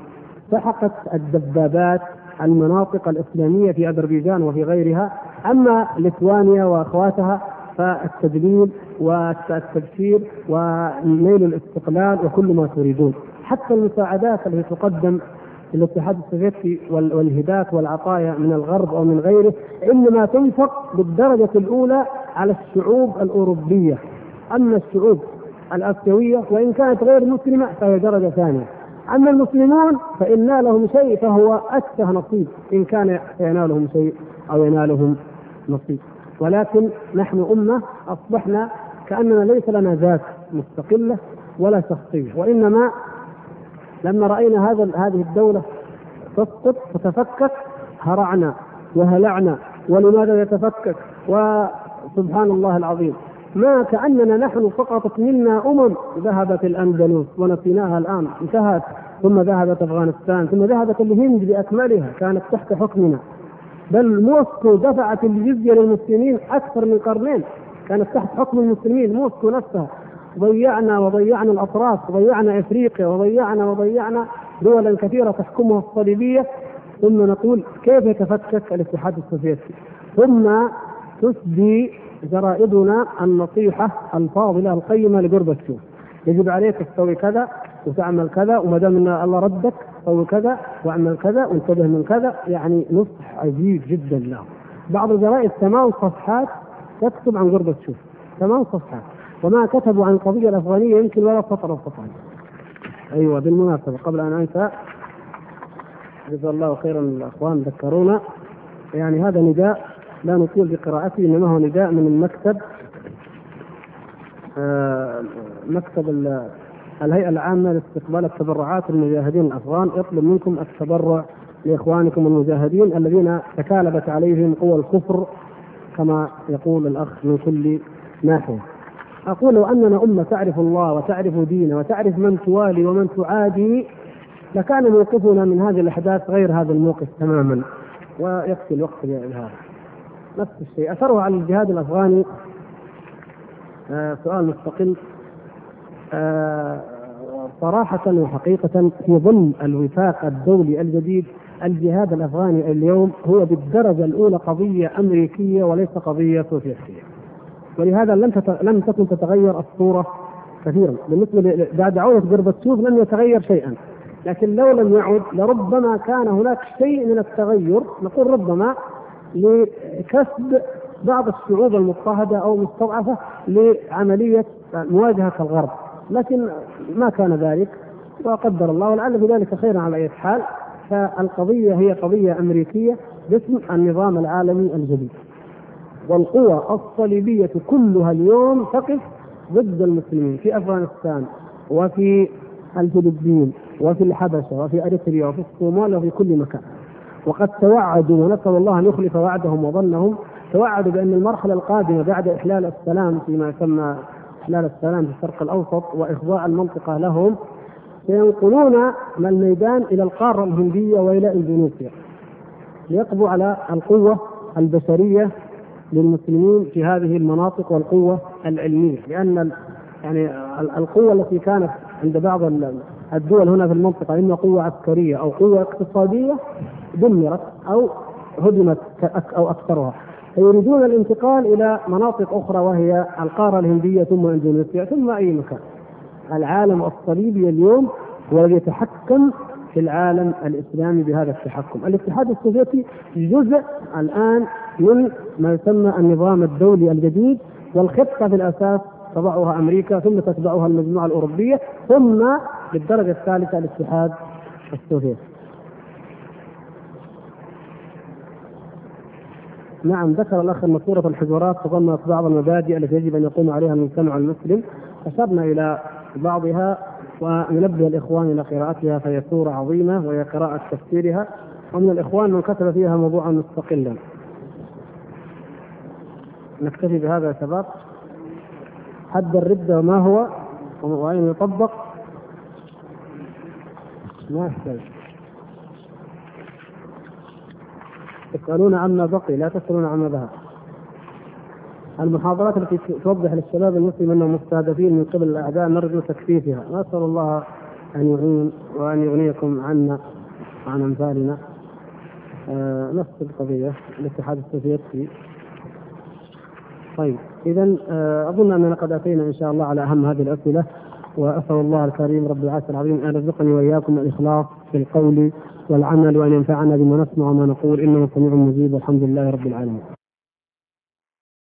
سحقت الدبابات المناطق الإسلامية في أذربيجان وفي غيرها أما ليتوانيا وأخواتها فالتدليل والتبشير ونيل الاستقلال وكل ما تريدون. حتى المساعدات التي تقدم للاتحاد السوفيتي والهبات والعطايا من الغرب أو من غيره إنما تنفق بالدرجة الأولى على الشعوب الأوروبية. أما الشعوب الآسيوية وإن كانت غير مسلمة فهي درجة ثانية. أما المسلمون فإن نالهم شيء فهو اتفه نصيب إن كان ينالهم شيء أو ينالهم نصيب. ولكن نحن أمة أصبحنا كأننا ليس لنا ذات مستقلة ولا شخصية وإنما لما رأينا هذا هذه الدولة تسقط تتفكك هرعنا وهلعنا ولماذا يتفكك؟ وسبحان الله العظيم. ما كأننا نحن سقطت منا أمم ذهبت الأندلس ونسيناها الآن انتهت. ثم ذهبت أفغانستان ثم ذهبت الهند بأكملها كانت تحت حكمنا. بل موسكو دفعت الجزيه للمسلمين أكثر من قرنين كانت تحت حكم المسلمين موسكو نفسها. ضيعنا وضيعنا الأطراف وضيعنا إفريقيا وضيعنا وضيعنا دولا كثيرة تحكمها الصليبية. ثم نقول كيف يتفكك الاتحاد السوفيتي؟ ثم تسدي جرائدنا النصيحة الفاضلة القيمة لجورباتشوف يجب عليك تسوي كذا وتعمل كذا وما دام إن الله ردك سوي كذا واعمل كذا وانتبه من كذا. يعني نصح عجيب جدا له. بعض الجرائد ثمان صفحات تكتب عن غربة شوف ثمان صفحات. وما كتبوا عن القضية الأفغانية يمكن ولا سطر أو سطرين. أيوه بالمناسبة قبل أن أنسى جزا الله خيرا الاخوان ذكرونا. يعني هذا نداء لا نطيل بقراءته إنما هو نداء من المكتب آه، مكتب ال- الهيئة العامة لاستقبال التبرعات للمجاهدين الأفغان يطلب منكم التبرع لإخوانكم المجاهدين الذين تكالبت عليهم قوى الكفر كما يقول الأخ من كل ناحية. أقول لو أننا أمة تعرف الله وتعرف دينه وتعرف من توالي ومن تعادي لكان موقفنا من هذه الأحداث غير هذا الموقف تماما ويكفي الوقت لهذا. نفس الشيء اثره على الجهاد الأفغاني آه سؤال مستقل آه صراحة وحقيقة في ظل الوفاق الدولي الجديد الجهاد الأفغاني اليوم هو بالدرجة الأولى قضية أمريكية وليس قضية سوفيتية. ولهذا لم. لم تكن تتغير الصورة كثيرا، بالنسبة. بعد عودة غربتشوف لم يتغير شيئا. لكن لو لم يعد لربما كان هناك شيء من التغير، نقول ربما لكسب بعض الشعوب المضطهدة أو مستضعفة لعملية مواجهة الغرب. لكن ما كان ذلك وقدر الله ولعل في ذلك خيرا على أي حال. فالقضية هي قضية أمريكية باسم النظام العالمي الجديد. والقوى الصليبية كلها اليوم تقف ضد المسلمين في أفغانستان وفي الفلبين وفي الحبشة وفي أريتريا وفي الصومال وفي كل مكان. وقد توعدوا ونسأل الله أن يخلف وعدهم وظنهم. توعدوا بأن المرحلة القادمة بعد إحلال السلام فيما يسمى إحلال السلام في الشرق الأوسط وإخضاع المنطقة لهم سينقلون الميدان إلى القارة الهندية وإلى إندونيسيا ليقضوا على القوة البشرية للمسلمين في هذه المناطق والقوة العلمية. لأن يعني ال- القوة التي كانت عند بعض ال- الدول هنا في المنطقة إما قوة عسكرية أو قوة اقتصادية دمرت أو هدمت أو أكثرها. فيريدون الانتقال إلى مناطق أخرى وهي القارة الهندية ثم إندونيسيا ثم أي مكان. العالم الصليبي اليوم هو الذي يتحكم في العالم الإسلامي بهذا التحكم، الاتحاد السوفيتي جزء الآن من ما يسمى النظام الدولي الجديد والخطة في الاساس تضعها أمريكا ثم تتبعها المجموعة الأوروبية ثم بالدرجة الثالثة الاتحاد السوفيتي. نعم ذكر الأخ ان سوره الحجرات تضمنت بعض المبادئ التي يجب أن يقوم عليها المجتمع المسلم أشرنا إلى بعضها وننبه الإخوان إلى قراءتها فهي سورة عظيمة وهي قراءة تفسيرها ومن الإخوان من كتب فيها موضوعا مستقلا. نكتفي بهذا يا شباب. حد الردة ما هو وأين يطبق؟ ما يحتاج. تسألون عما بقي لا تسألون عما ذهب. المحاضرات التي توضح للشباب المسلم أنهم مستهدفين من قبل الأعداء نرجو تكثيفها، نسأل الله أن يعين وأن يغنيكم عنا وعن أمثالنا. آه نفس القضية الاتحاد السوفيتي. طيب اذا آه أظن أننا قد أتينا إن شاء الله على أهم هذه الأسئلة وأسأل الله الكريم رب العرش العظيم أن يرزقني وإياكم الإخلاص في القول والعمل وأن ينفعنا بما نسمع وما نقول إنه سميع مجيب والحمد لله رب العالمين.